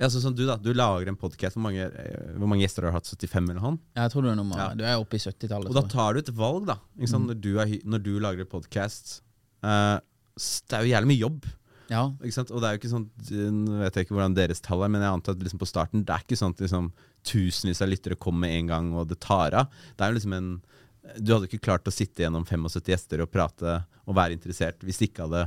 Ja, sånn som du, da. Du lager en podkast. Hvor, eh, hvor mange gjester har du hatt? 75 eller noe? Jeg tror du er, nummer, Ja. du er oppe i 70-tallet. Og da tar du et valg, da. Mm. Når, du er, når du lager podkast. Uh, det er jo jævlig mye jobb. Ja, Ikke sant? Og det er jo ikke sånn Nå vet jeg ikke hvordan deres tall er, men jeg antar at liksom på starten Det er ikke sånn at liksom, tusenvis av lyttere kommer med en gang, og det tar av. Det er jo liksom en Du hadde ikke klart å sitte gjennom 75 gjester og prate og være interessert hvis det ikke hadde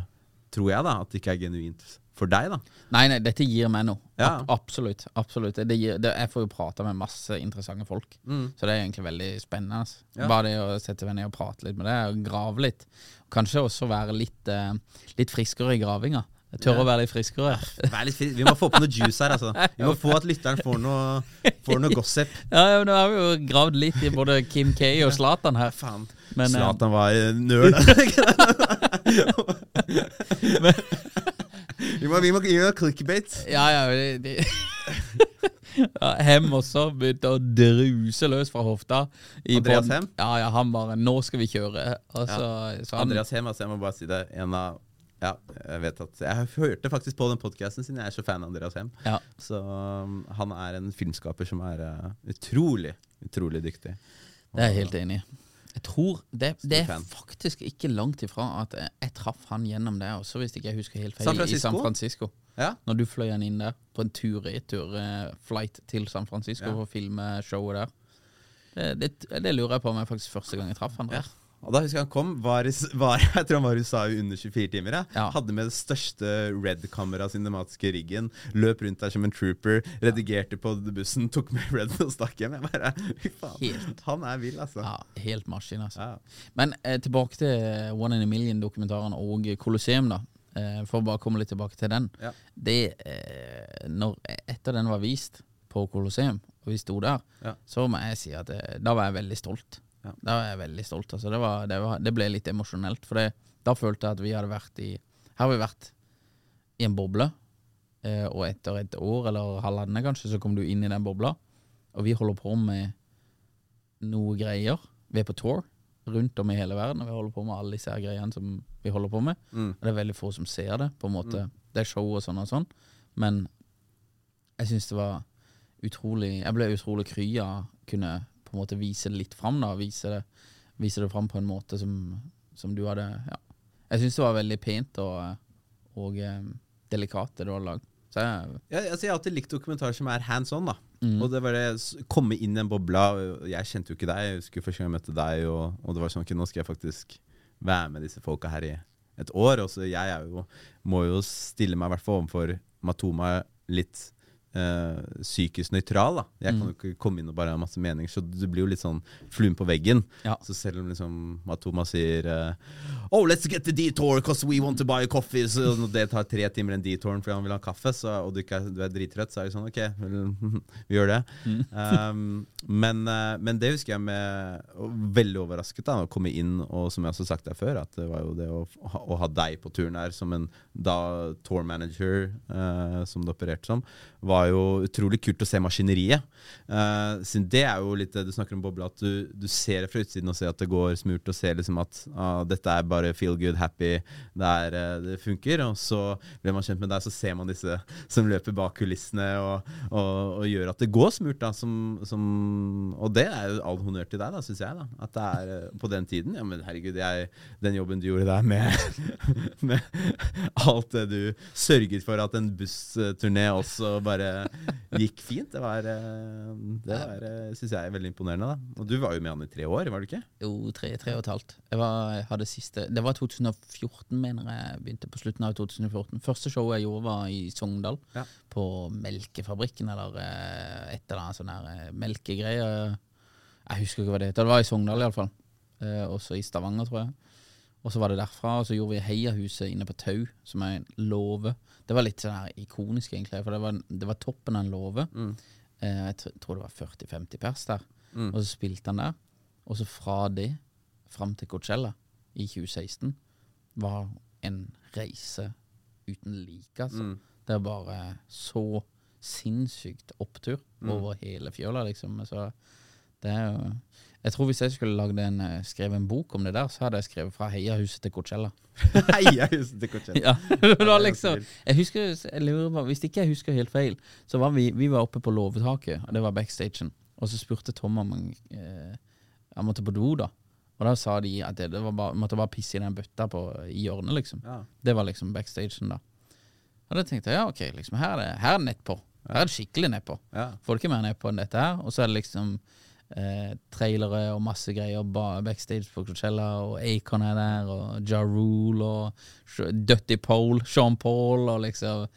Tror jeg, da, at det ikke er genuint for deg, da. Nei, nei, dette gir meg noe. Ja. Absolutt. absolutt. Det gir, det, jeg får jo prate med masse interessante folk, så det er egentlig veldig spennende. Altså. Mm. Ja. Bare det å sette meg ned og prate litt med deg, og grave litt. Kanskje også være litt, eh, litt friskere i gravinga. Jeg tør å være litt friskere. Vær litt frisk. Vi må få på noe juice her, altså. Vi må få at lytteren får noe, får noe gossip. Ja, ja, Nå har vi jo gravd litt i både Kim K og Zlatan her. Faen. Men, eh, Zlatan var nerd. vi må, vi må gjøre clickbait. Ja, ja, De, de. ja, Hem også begynte å druse løs fra hofta. i Andreas. Hem? Ja, ja, han bare 'Nå skal vi kjøre'. Altså, ja. så han, Andreas Hem, altså, jeg må bare si det. En av ja, jeg vet at Jeg hørte faktisk på den podkasten siden jeg er så fan av Andreas Hem. Ja. Så um, han er en filmskaper som er uh, utrolig, utrolig dyktig. Det er jeg helt enig i. Jeg tror det, det er faktisk ikke langt ifra at jeg, jeg traff han gjennom det også, hvis ikke jeg husker helt feil. San I San Francisco. Ja. Når du fløy han inn der på en tur-retur-flight til San Francisco Ja. for å filme showet der. Det, det, det lurer jeg på om jeg faktisk første gang jeg traff han. Ja. Og da husker jeg han kom, var, var, jeg tror han var i USA i under 24 timer. Ja. Hadde med det største Red-kameraet cinematiske riggen. Løp rundt der som en trooper. Redigerte på bussen, tok med Red og stakk hjem. Jeg bare, fy faen. Helt. Han er vill, altså. Ja, helt maskin, altså. Ja. Men eh, tilbake til One in a Million-dokumentaren og Colosseum, da. Eh, for å bare komme litt tilbake til den. Ja. Det, eh, når, etter den var vist på Colosseum, og vi sto der, så må jeg si at eh, da var jeg veldig stolt. Ja. Da var jeg veldig stolt. Altså. Det, var, det, var, det ble litt emosjonelt, for det, da følte jeg at vi hadde vært i Her har vi vært i en boble, eh, og etter et år eller halvannet kanskje, så kom du inn i den bobla, og vi holder på med noe greier. Vi er på tour rundt om i hele verden, og vi holder på med alle disse greiene som vi holder på med. Mm. Og det er veldig få som ser det, på en måte. Det er show og sånn og sånn, men jeg syns det var utrolig Jeg ble utrolig kry av kunne på en måte vise det litt fram, da. Vise det, vise det fram på en måte som, som du hadde Ja. Jeg syns det var veldig pent og, og eh, delikat, det du hadde lagd. Så jeg ja, altså, jeg har alltid likt dokumentarer som er hands on. da Mm. Og det var det komme inn i en bobla. Jeg kjente jo ikke deg. Jeg husker første gang jeg møtte deg, og, og det var sånn okay, nå skal jeg faktisk være med disse folka her i et år. Og så jeg jo, må jo stille meg i hvert fall overfor Matoma litt eh, psykisk nøytral. da Jeg kan jo ikke komme inn og bare ha masse meninger, så du blir jo litt sånn fluen på veggen. Ja. Så selv om liksom at Thomas sier uh, Oh, let's get the detour cause we want to buy a coffee Så når det tar tre timer en detour fordi han vil ha kaffe, så, og du, ikke er, du er drittrøtt, så er det sånn OK, vel, vi gjør det. Um, men, uh, men det husker jeg med Veldig overrasket da å komme inn, og som jeg også har sagt deg før, at det var jo det å, å ha deg på turen her som en da tour manager, som det opererte som, var jo utrolig kult å se maskineriet. Uh, det er jo litt det du snakker om, Boble, at du, du ser det fra utsiden og ser at det går smurt, og ser liksom at uh, dette er bare feel good, happy, det, er, uh, det funker. Og så blir man kjent med deg, så ser man disse som løper bak kulissene og, og, og gjør at det går smurt. da, som, som, Og det er jo all honnør til deg, syns jeg. da, At det er eh, på den tiden. Ja, men herregud, jeg, den jobben du gjorde der med, med alt det du sørget for at en bussturné også bare gikk fint, det var, eh, det var syns jeg er veldig imponerende. da. Og du var jo med han i tre år, var du ikke? Jo, tre, tre og et halvt. Jeg, var, siste Det var 2014, mener jeg. Begynte på slutten av 2014. Første showet jeg gjorde, var i Sogndal. Ja. På Melkefabrikken, eller eh, et eller annet sånn her melkegreie. Jeg husker ikke hva det heter. Det var i Sogndal, iallfall. Eh, også i Stavanger, tror jeg. Og så var det derfra, og så gjorde vi Heiahuset inne på Tau, som er en låve. Det var litt sånn her ikonisk, egentlig, for det var, det var toppen av en låve. Eh, jeg tror det var 40-50 pers der. Og så spilte han der. Og så fra det fram til Coachella i 2016 var en reise uten like, altså. Det er bare så sinnssykt opptur over hele fjøla, liksom. Så det er jo Jeg tror hvis jeg skulle lagd en, eh, skrevet en bok om det der, så hadde jeg skrevet fra Heiahuset til Coachella. Hei, til Coachella. Ja, det var liksom Jeg husker, jeg lurer på Hvis ikke jeg husker helt feil, så var vi, vi var oppe på låvetaket, og det var backstagen. Og så spurte Tom om han, eh, han måtte på do, da. Og da sa de at det, det var bare, måtte bare pisse i den bøtta på, i hjørnet, liksom. Ja. Det var liksom backstagen, da. Og da tenkte jeg ja, ok, liksom, her er det, her er det nedpå. Her er det skikkelig nedpå. Ja. Får det ikke mer nedpå enn dette her. Og så er det liksom eh, trailere og masse greier backstage på Coachella, og Acon er der, og Ja Rule, og Dutty Pole, Sean Paul, og liksom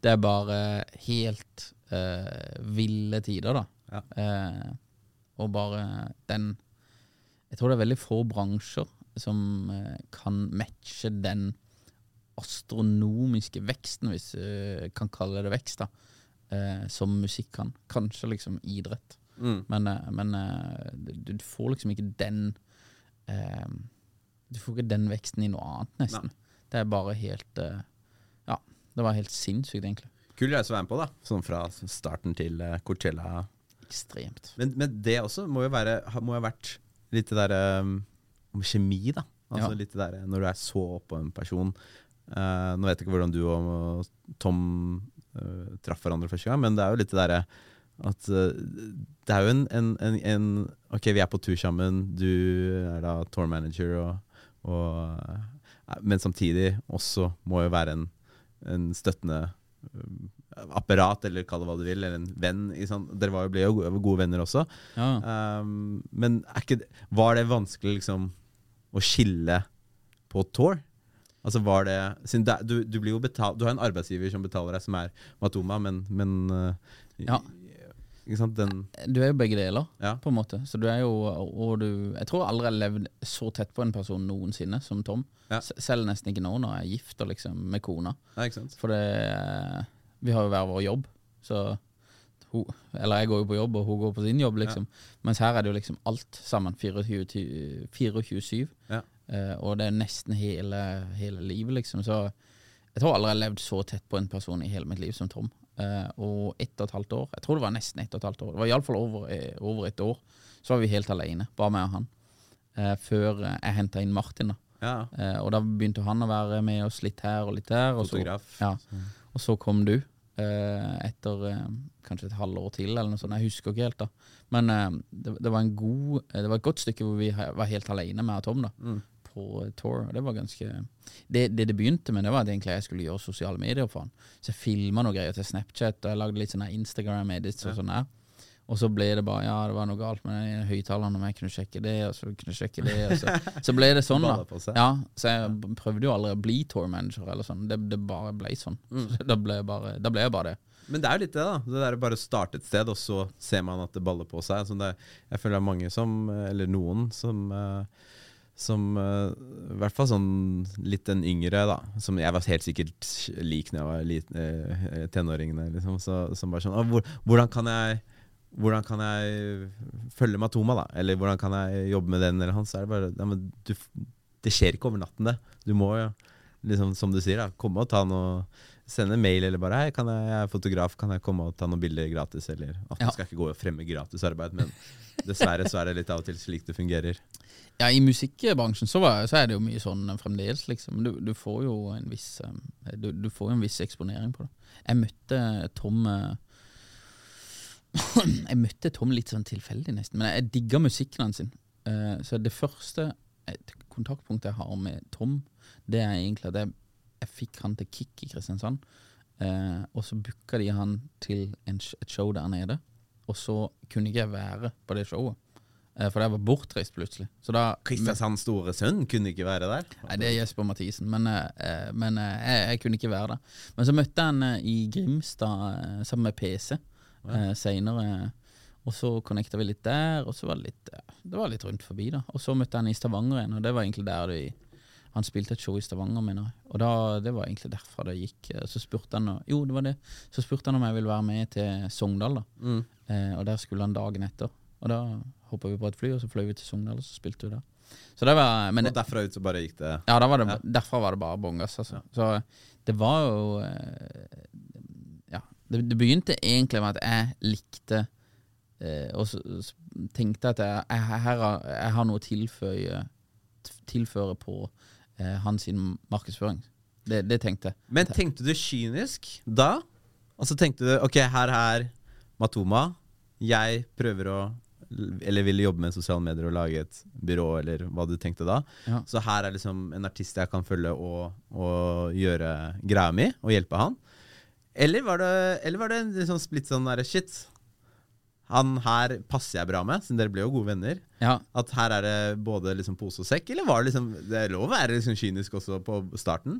Det er bare helt eh, ville tider, da. Ja. Eh, og bare den Jeg tror det er veldig få bransjer som eh, kan matche den astronomiske veksten, hvis jeg kan kalle det vekst, da, eh, som musikk kan. Kanskje liksom idrett. Mm. Men, eh, men eh, du, du får liksom ikke den eh, Du får ikke den veksten i noe annet, nesten. Det er bare helt eh, Ja, det var helt sinnssykt, egentlig. Kul reise å være med på, da. Sånn fra starten til Coachella. Ekstremt. Men, men det også må jo være Må jo ha vært litt det derre um, om kjemi, da. Altså Ja. litt det derre når du er så oppå en person. uh, nå vet jeg ikke hvordan du og Tom uh, traff hverandre første gang, men det er jo litt det derre at uh, det er jo en, en, en, en Ok, vi er på tur sammen, du er da tour manager, og, og eh, Men samtidig også må jo være en, en støttende eh, apparat, eller kall det hva du vil, eller en venn. Sant? Dere var jo, ble jo gode, gode venner også. Ja. Um, men ikke, var det vanskelig liksom å skille på tour? Altså var det, du, du betalt Du har en arbeidsgiver som betaler deg, som er Matoma, men, men Ja. Du er jo begge deler, Ja. på en måte. Så du er jo Og du Jeg tror aldri jeg har levd så tett på en person noensinne som Tom. Ja. Selv nesten ikke nå når jeg er gift og liksom med kona. Ja? For det Vi har jo hver vår jobb, så hun, Eller jeg går jo på jobb, og hun går på sin jobb, liksom. Mens her er det jo liksom alt sammen. 24 24-7. Ja. Eh, og det er nesten hele, hele livet, liksom. Så jeg tror aldri jeg har levd så tett på en person i hele mitt liv som Tom. Eh, og ett og et halvt år. Jeg tror det var nesten ett og et halvt år. Det var iallfall over, eh, over et år. Så var vi helt alene, bare meg og han. Eh, før jeg henta inn Martin, da. Ja. Og da begynte han å være med oss litt her og litt der. Og så, ja. og så kom du. etter kanskje et halvår til, eller noe sånt. Jeg husker ikke helt, da. Men det, det, var en god, det var et godt stykke hvor vi var helt alene med Tom da, Mm. På tour. og Det var ganske det, det det begynte med, det var at egentlig jeg skulle gjøre sosiale medier for han. Så jeg filma noen greier til Snapchat, og jeg lagde litt sånne Instagram-edits og sånn der. Og så ble det bare Ja, det var noe galt med den høyttaleren, om jeg kunne sjekke det, og så kunne jeg sjekke det, så, så ble det sånn, da. Ja, så jeg prøvde jo aldri å bli tour manager eller sånn. Det, det bare ble sånn. Så da ble bare, da ble jeg bare det. Men det er jo litt det, da. Det der å bare starte et sted, og så ser man at det baller på seg. Altså det, jeg føler det er mange som, eller noen, som eh, som eh, I hvert fall sånn litt den yngre, da. Som jeg var helt sikkert lik da jeg var lit, eh, tenåringene. Liksom, så, som bare sånn hvor, Hvordan kan jeg hvordan kan jeg følge Matoma, da? Eller hvordan kan jeg jobbe med den eller han? Så er det bare ja, men du, Det skjer ikke over natten, det. Du må jo, liksom, som du sier, da, komme og ta noe Sende mail eller bare Hei, kan jeg, jeg er fotograf, kan jeg komme og ta noen bilder gratis? Eller at Ja. Man skal ikke gå og fremme gratis arbeid, men dessverre så er det litt av og til slik det fungerer. Ja, i musikkbransjen så, så er det jo mye sånn fremdeles, liksom. Du, du får jo en viss eh, du, du får jo en viss eksponering på det. Jeg møtte Tom eh, Jeg møtte Tom litt sånn tilfeldig, nesten, men jeg digga musikken hans. Eh, Så det første kontaktpunktet jeg har med Tom, det er egentlig at jeg, jeg fikk han til Kick i Kristiansand. Eh, og så booka de han til en, et show der nede. Og så kunne ikke jeg være på det showet. Eh, for jeg var bortreist plutselig. Så da Kristiansands store sønn kunne ikke være der. Nei, det er Jesper Mathisen, men, eh, men eh, jeg, jeg kunne ikke være der. Men så møtte jeg han i Grimstad sammen med PC ja. seinere. Og så connecta vi litt der, og så var det litt Det var litt rundt forbi, da. Og så møtte jeg han i Stavanger igjen, og det var egentlig der det han spilte et show i Stavanger, mener jeg. Og da, det var egentlig derfra det gikk. Så spurte han Jo, det var det. Så spurte han om jeg ville være med til Sogndal, da. Mm. Eh, og der skulle han dagen etter. Og da hoppa vi på et fly, og så fløy vi til Sogndal, og så spilte vi der. Så det var men, og derfra ut så bare gikk det ja, var det, Ja. derfra var det bare bongas, altså. Så det var jo eh, Ja. Det, det begynte egentlig med at jeg likte eh, Og så, så tenkte at jeg, jeg, her jeg har noe å tilføye Tilføre på eh, hans markedsføring. Det, det tenkte jeg. Men tenkte du kynisk da? Og så tenkte du ok, her er Matoma. Jeg prøver å Eller ville jobbe med sosiale medier og lage et byrå, eller hva du tenkte da. Ja. Så her er liksom en artist jeg kan følge og, og gjøre greia mi, og hjelpe han. Eller var det, eller var det en liksom splitt sånn derre shit, han her passer jeg bra med, siden dere ble jo gode venner. Ja. At her er det både liksom pose og sekk, eller var det liksom Det er lov å være liksom kynisk også på starten?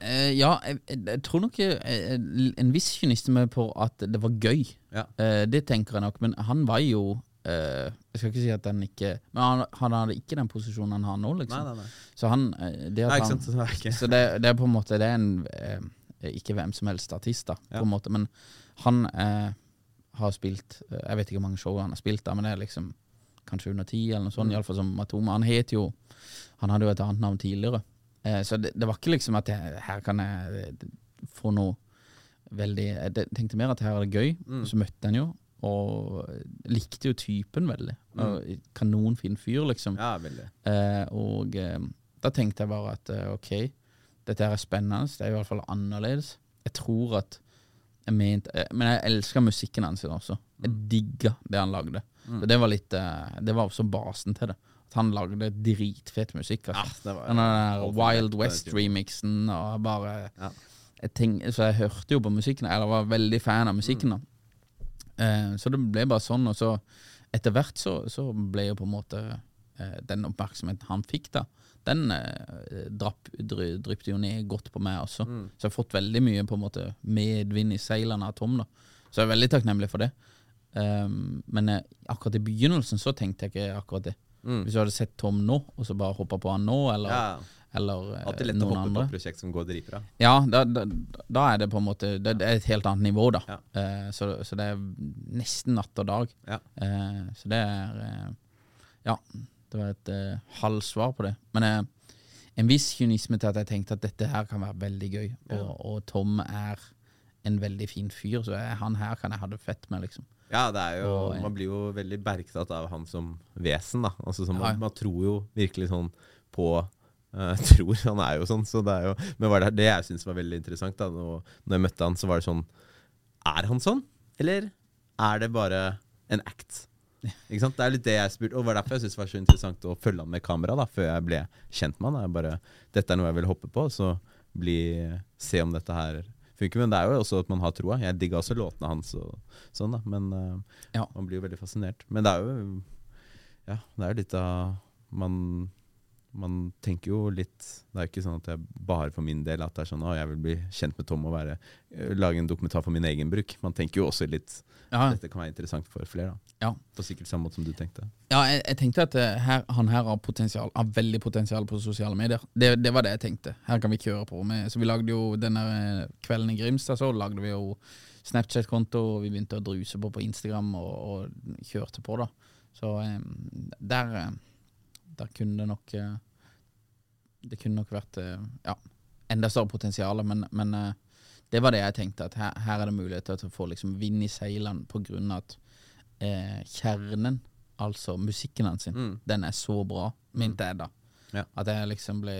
Uh, ja, jeg, jeg, tror nok eh, en viss kynisme på at det var gøy. Ja. Uh, det tenker jeg nok, men han var jo eh, Jeg skal ikke si at han ikke Men han, han hadde ikke den posisjonen han har nå, liksom. Nei, nei, nei. Så han eh, det at Nei, ikke sant, så det det, er på en måte Det er en uh, Ikke hvem som helst artist, da, Ja. på en måte, men han uh, har spilt Jeg vet ikke hvor mange show han har spilt, da, men det er liksom kanskje under ti, eller noe sånt. Mm. Iallfall som Matoma. Han het jo Han hadde jo et annet navn tidligere. Så det, det var ikke liksom at jeg, her kan jeg få noe veldig Jeg tenkte mer at her er det gøy. Mm. Så møtte han jo, og likte jo typen veldig. Mm. Kanonfin fyr, liksom. Ja, veldig. Eh, og eh, da tenkte jeg bare at eh, ok, dette her er spennende. Det er i hvert fall annerledes. Jeg tror at jeg mente, eh, Men jeg elska musikken hans også. Jeg digga det han lagde. Mm. det var litt eh, Det var også basen til det. At han lagde dritfett musikk. Altså. det var- Den der Wild West-remixen og bare Ja. jeg tenk, Så jeg hørte jo på musikken, eller var veldig fan av musikken. da Eh, så det ble bare sånn, og så etter hvert så, så ble jo på en måte eh, den oppmerksomheten han fikk, da, den eh, drapp, dry, dryppte jo ned godt på meg også. Så jeg har fått veldig mye på en måte medvind i seilene av Tom, da. Så jeg er veldig takknemlig for det. Um, men eh, akkurat i begynnelsen så tenkte jeg ikke akkurat det. Hvis du hadde sett Tom nå, og så bare hoppa på han nå, eller, Ja. Eller eh, Alltid lett å noen hoppe andre. et prosjekt som går dritbra. Ja, da, da, da er det på en måte Det, det er et helt annet nivå, da. Ja. Eh, så, så det er nesten natt og dag. Ja. Eh, så det er eh, Ja, det var et halvt svar på det. Men eh, en viss kynisme til at jeg tenkte at dette her kan være veldig gøy, og, og Tom er en veldig fin fyr, så jeg, han her kan jeg ha det fett med, liksom. Ja, det er jo, Og- man blir jo veldig bergtatt av han som vesen, da. Altså, Ja. man, man tror jo virkelig sånn på eh, Tror han er jo sånn, så det er jo Men det, det jeg syns var veldig interessant, da når, når jeg møtte han, så var det sånn Er han sånn, eller er det bare en act? Ikke sant? Det er litt det jeg spurte, og var derfor jeg syntes det var så interessant å følge han med kamera, da, før jeg ble kjent med han. Jeg bare, Dette er noe jeg vil hoppe på, så bli, se om dette her funker. Men det er jo også at man har troa. Jeg digga også låtene hans og sånn, da. Men uh, Ja. man blir jo veldig fascinert. Men det er jo Ja, det er jo litt av Man man tenker jo litt Det er jo ikke sånn at det er bare for min del at det er sånn å, jeg vil bli kjent med Tom og være, eh, lage en dokumentar for min egen bruk. Man tenker jo også litt Ja. Dette kan være interessant for flere. da Ja. På sikkert samme måte som du tenkte. Ja, jeg, jeg tenkte at eh, her, han her har potensial Har veldig potensial på sosiale medier. Det, det var det jeg tenkte. Her kan vi kjøre på med. Så vi lagde jo denne eh, kvelden i Grimstad, så lagde vi jo Snapchat-konto, og vi begynte å druse på på Instagram og, og kjørte på, da. Så um, der, eh, der kunne det nok eh, Det kunne nok vært eh, ja, enda større potensial, men, men eh, det var det jeg tenkte. At her, her er det muligheter til å få liksom vind i seilene av at eh, kjernen, altså musikken hans, sin, Mm. den er så bra, mente jeg da. Ja. At jeg liksom ble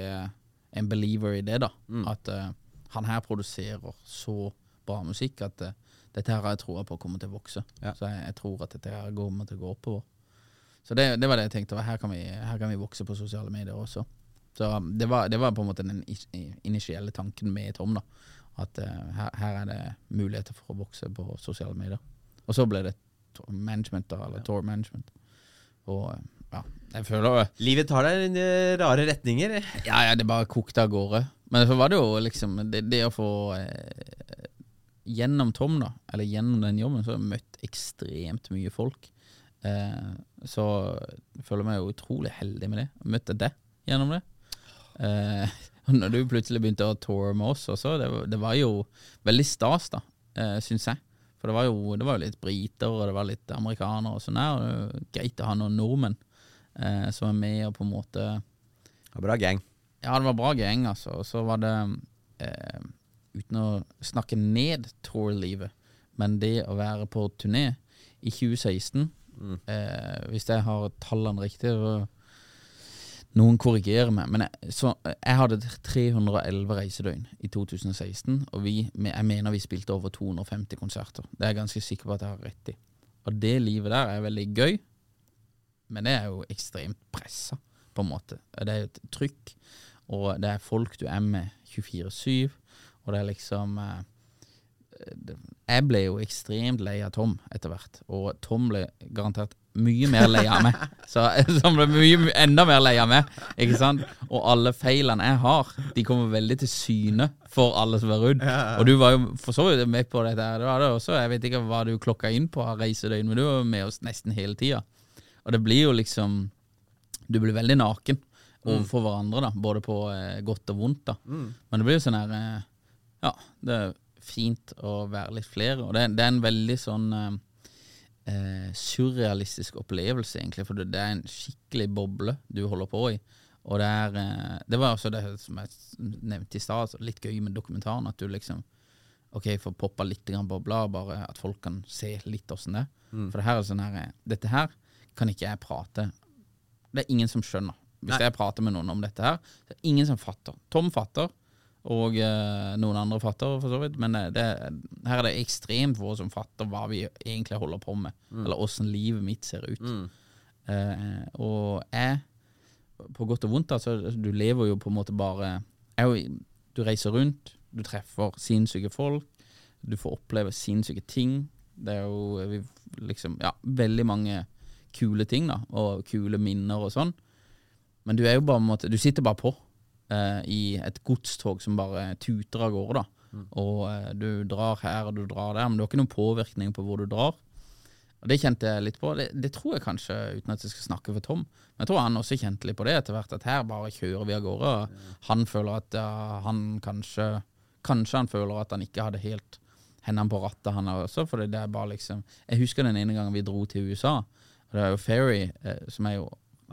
en believer i det, da. Mm. At uh, han her produserer så bra musikk at uh, dette her har jeg troa på kommer til å vokse. Ja. Så jeg, jeg tror at dette her kommer til å gå oppover. Så det, det var det jeg tenkte. Her kan, vi, her kan vi vokse på sosiale medier også. Så um, det var, det var på en måte den initielle tanken med Tom. da At uh, her, her er det muligheter for å vokse på sosiale medier. Og så ble det management, da, eller tour management. Og ja, jeg føler Livet tar deg i eh, rare retninger. ja, ja, det bare kokte av gårde. Men så var det jo liksom det, det å få eh, Gjennom Tom, da, eller gjennom den jobben, så har jeg møtt ekstremt mye folk. Eh, så jeg føler meg jo utrolig heldig med det. Møtte deg gjennom det. Eh, når du plutselig begynte å toure med oss også, det, var- det var jo veldig stas, da, eh, syns jeg. For det var, jo, det var jo litt briter, og det var litt amerikanere og sånn der. Og det jo greit å ha noen nordmenn eh, som er med og på en måte Ja, bra gang. ja, det var bra gang, altså. Og så var det eh, Uten å snakke ned tour-livet, men det å være på turné i 2016 eh, Hvis jeg har tallene riktig Noen korrigerer meg, men jeg, så, jeg hadde 311 reisedøgn i 2016, og vi, jeg mener vi spilte over 250 konserter. Det er jeg ganske sikker på at jeg har rett i. Og det livet der er veldig gøy, men det er jo ekstremt pressa, på en måte. Det er et trykk, og det er folk du er med 24-7, og det er liksom eh, Jeg ble jo ekstremt lei av Tom etter hvert, og Tom ble garantert mye mer lei av meg. Så, så han ble mye, enda mer lei av meg, ikke sant? Og alle feilene jeg har, de kommer veldig til syne for alle som er rundt. Og du var jo for så vidt med på dette. Det var det også, Jeg vet ikke hva du klokka inn på av reisedøgn, men du var med oss nesten hele tida. Og det blir jo liksom Du blir veldig naken overfor hverandre, da, både på eh, godt og vondt. da Men det blir jo sånn her eh, Ja, det fint å være litt flere, og det, det er en veldig sånn eh, eh, surrealistisk opplevelse, egentlig, for det, det er en skikkelig boble du holder på i. Og det er eh, Det var også det som jeg nevnte i stad, litt gøy med dokumentaren, at du liksom Ok, får poppa litt bobler, bare at folk kan se litt åssen det er. For det her er sånn her eh, Dette her kan ikke jeg prate Det er ingen som skjønner. Hvis jeg prater med noen om dette her, så er det ingen som fatter. Tom fatter, og eh, noen andre fatter, for så vidt. Men det, det, her er det ekstremt få som fatter hva vi egentlig holder på med, eller åssen livet mitt ser ut. Eh, og jeg, på godt og vondt, altså, du lever jo på en måte bare er jo, Du reiser rundt, du treffer sinnssyke folk, du får oppleve sinnssyke ting. Det er jo vi, liksom, ja, veldig mange kule ting, da, og kule minner og sånn. Men du er jo bare på en måte Du sitter bare på eh, i et godstog som bare tuter av gårde, da. Og eh, du drar her og du drar der, men du har ikke noen påvirkning på hvor du drar. Og Det kjente jeg litt på. Det, det tror jeg kanskje, uten at jeg skal snakke for Tom, men jeg tror han også kjente litt på det etter hvert, at her bare kjører vi av gårde. og Han føler at uh, han kanskje Kanskje han føler at han ikke hadde helt hendene på rattet, han også, for det er bare liksom Jeg husker den ene gangen vi dro til USA, og det er jo Ferry, eh, som er jo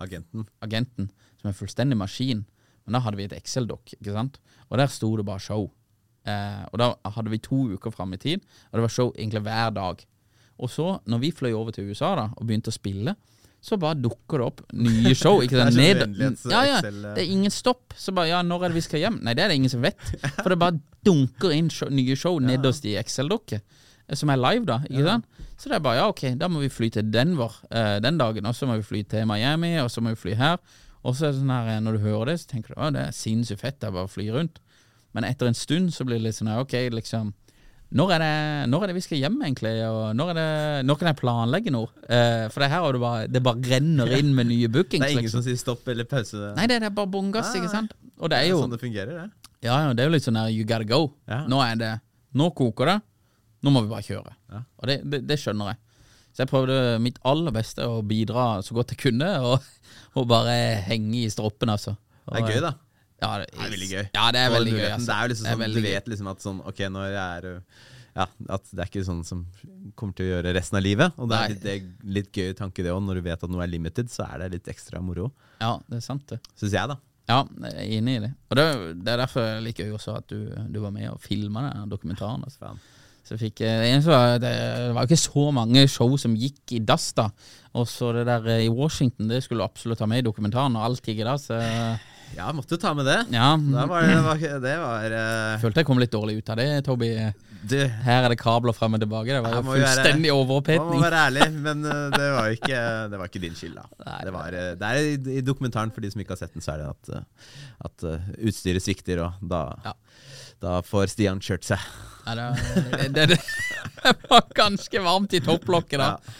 Agenten. agenten, som er fullstendig maskin. Men da hadde vi et Excel-dokk, ikke sant? Og der sto det bare show. Eh, og da hadde vi to uker fram i tid, og det var show egentlig hver dag. Og så, når vi fløy over til USA da, og begynte å spille, så bare dukker det opp nye show. Ikke sant? Det er Ned, ja, ja, eh. det er ingen stopp. Så bare, ja, når er det vi skal hjem? Nei, det er det ingen som vet. For det bare dunker inn show, nye show nederst i Excel-dokket, eh, som er live, da. Ikke sant? Så det er bare, ja, ok, da må vi fly til Denver eh, den dagen, og så må vi fly til Miami, og så må vi fly her. Og så er det sånn her, eh, når du hører det, så tenker du, å, det er sinnssykt fett, det er bare å fly rundt. Men etter en stund så blir det litt sånn her, ok, liksom når er, det, når er det vi skal hjem, egentlig? Og når, det, når kan jeg planlegge noe? Eh, for det her er du bare, det bare renner inn med nye bookings. Det er ingen liksom. som sier stopp eller pause. Nei, det, det er bare bånn gass, Ah, ikke sant? Og det er jo sånn det fungerer, det. Ja, ja, det er jo litt sånn her you gotta go. Ja. Nå er det Nå koker det. Nå må vi bare kjøre. Ja. Og det, det, det skjønner jeg. Så jeg prøvde mitt aller beste å bidra så godt jeg kunne, og, og bare henge i stroppen, altså. Det er gøy, da. Ja, det, er veldig gøy. Ja, det er veldig gøy. Altså. Det er jo liksom sånn, Du vet liksom at sånn Ok, når jeg er Ja, at det er ikke sånn som kommer til å gjøre resten av livet. Og det er litt, det litt gøy tanke, det òg. Når du vet at noe er limited, så er det litt ekstra moro. Ja, det er sant, det. Syns jeg, da. Ja, jeg er enig i det. Og det, det er derfor jeg liker jo også at du, du var med og filma den dokumentaren. Altså. Så fikk, jeg, det, var, jo ikke så mange show som gikk i dass, da. Og så det der eh, i Washington, det skulle du absolutt ha med i dokumentaren, og alt gikk i dass. eh, Ja, måtte ta med det. Ja, Da var det, var, det var uh, følte jeg kom litt dårlig ut av det, Toby. Du, Her er det kabler frem og tilbake. Det var jo fullstendig være- man må være ærlig, men uh, det var ikke, det var ikke din skyld, da. Nei, det, var, uh, det er i, dokumentaren, for de som ikke har sett den, så er det at, at utstyret svikter, og da, Ja. Da får Stian kjørt seg. Ja, det, det, det, det var ganske varmt i topplokket, da. Ja.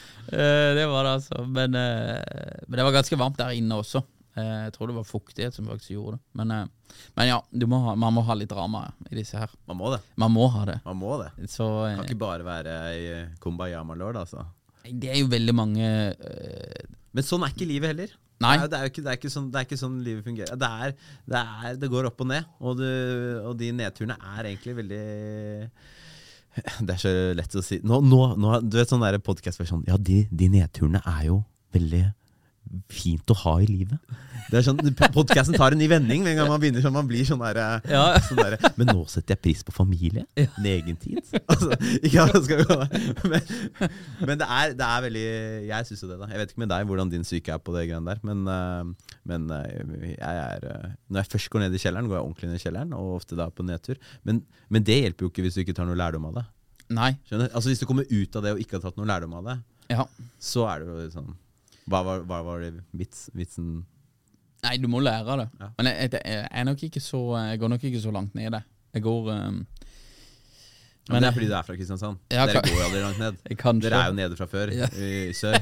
det var det, altså. Men, eh, men det var ganske varmt der inne også. Eh, jeg tror det var fuktighet som faktisk gjorde det. Men, eh, men ja, du må ha, man må ha litt drama i disse her. Man må det. Man må ha det. Man må det. Så eh, Kan ikke bare være i kumbaya, my lord, altså. det er jo veldig mange eh, Men sånn er ikke livet heller. Nei. Det er, det er ikke, det er ikke, sånn, det er ikke sånn livet fungerer. Det, er, det, er, det går opp og ned, og, du, og de nedturene er egentlig veldig Det er så lett å si Nå, nå, nå Du vet sånn sånn Ja, de, de nedturene er jo veldig fint å ha i livet. Det er sånn, Podkasten tar en ny vending med en gang man begynner sånn. Man blir sånn der, Ja. sånn der Men nå setter jeg pris på familie. Min egen tid. Altså, ikke skal gå Men, men det, er, det er veldig Jeg syns jo det, da. Jeg vet ikke med deg hvordan din syke er på det greiene der, men, øh, men øh, jeg er Når jeg først går ned i kjelleren, går jeg ordentlig ned i kjelleren, og ofte da på nedtur. Men, men det hjelper jo ikke hvis du ikke tar noe lærdom av det. Nei. Skjønner? Altså Hvis du kommer ut av det og ikke har tatt noe lærdom av det, Ja. så er det jo sånn Hva var, hva var det vits, vitsen Nei, du må lære det. Ja. Men jeg, jeg, jeg, så, jeg går nok ikke så langt ned i det. Jeg går um, Men det er fordi du er fra Kristiansand. Ja, Dere går aldri langt ned. Kanskje. Dere er jo nede fra før, Ja. i sør,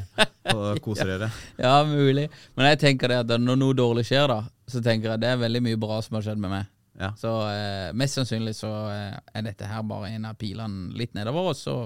på koserøret. Ja, Ja, mulig. Men jeg tenker det at når noe dårlig skjer, da, så tenker jeg det er veldig mye bra som har skjedd med meg. Ja. Så eh, mest sannsynlig så eh, er dette her bare en av pilene litt nedover, og så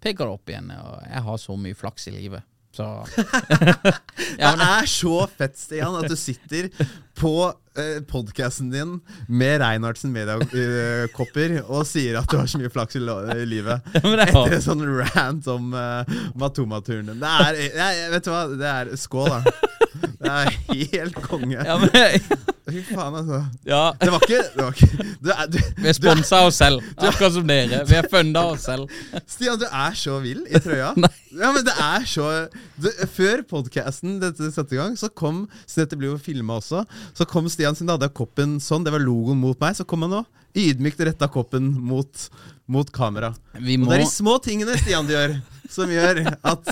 peker det opp igjen. Og jeg har så mye flaks i livet. Så. Ja, men, det er så fett, Stian, at du sitter på eh, podkasten din med Reinhardsen mediekopper og sier at du har så mye flaks i, livet. Etter en sånn rant om uh, Matoma-turen. Det er jeg, Vet du hva, det er skål, da. Det er helt konge. ja, men Fy faen, altså. ja, Det var ikke, det var ikke du er, du, Vi er sponsa oss selv, akkurat som dere. Vi er funda oss selv. Stian, du er så vill i trøya. ja, men det er så du, Før podcasten dette satte i gang, så kom Så dette blir jo filma også. Så kom Stian sin, da hadde jeg koppen sånn, det var logoen mot meg. Så kom han nå ydmykt retta koppen mot, mot kamera. Vi Og det er de små tingene Stian gjør, som gjør at,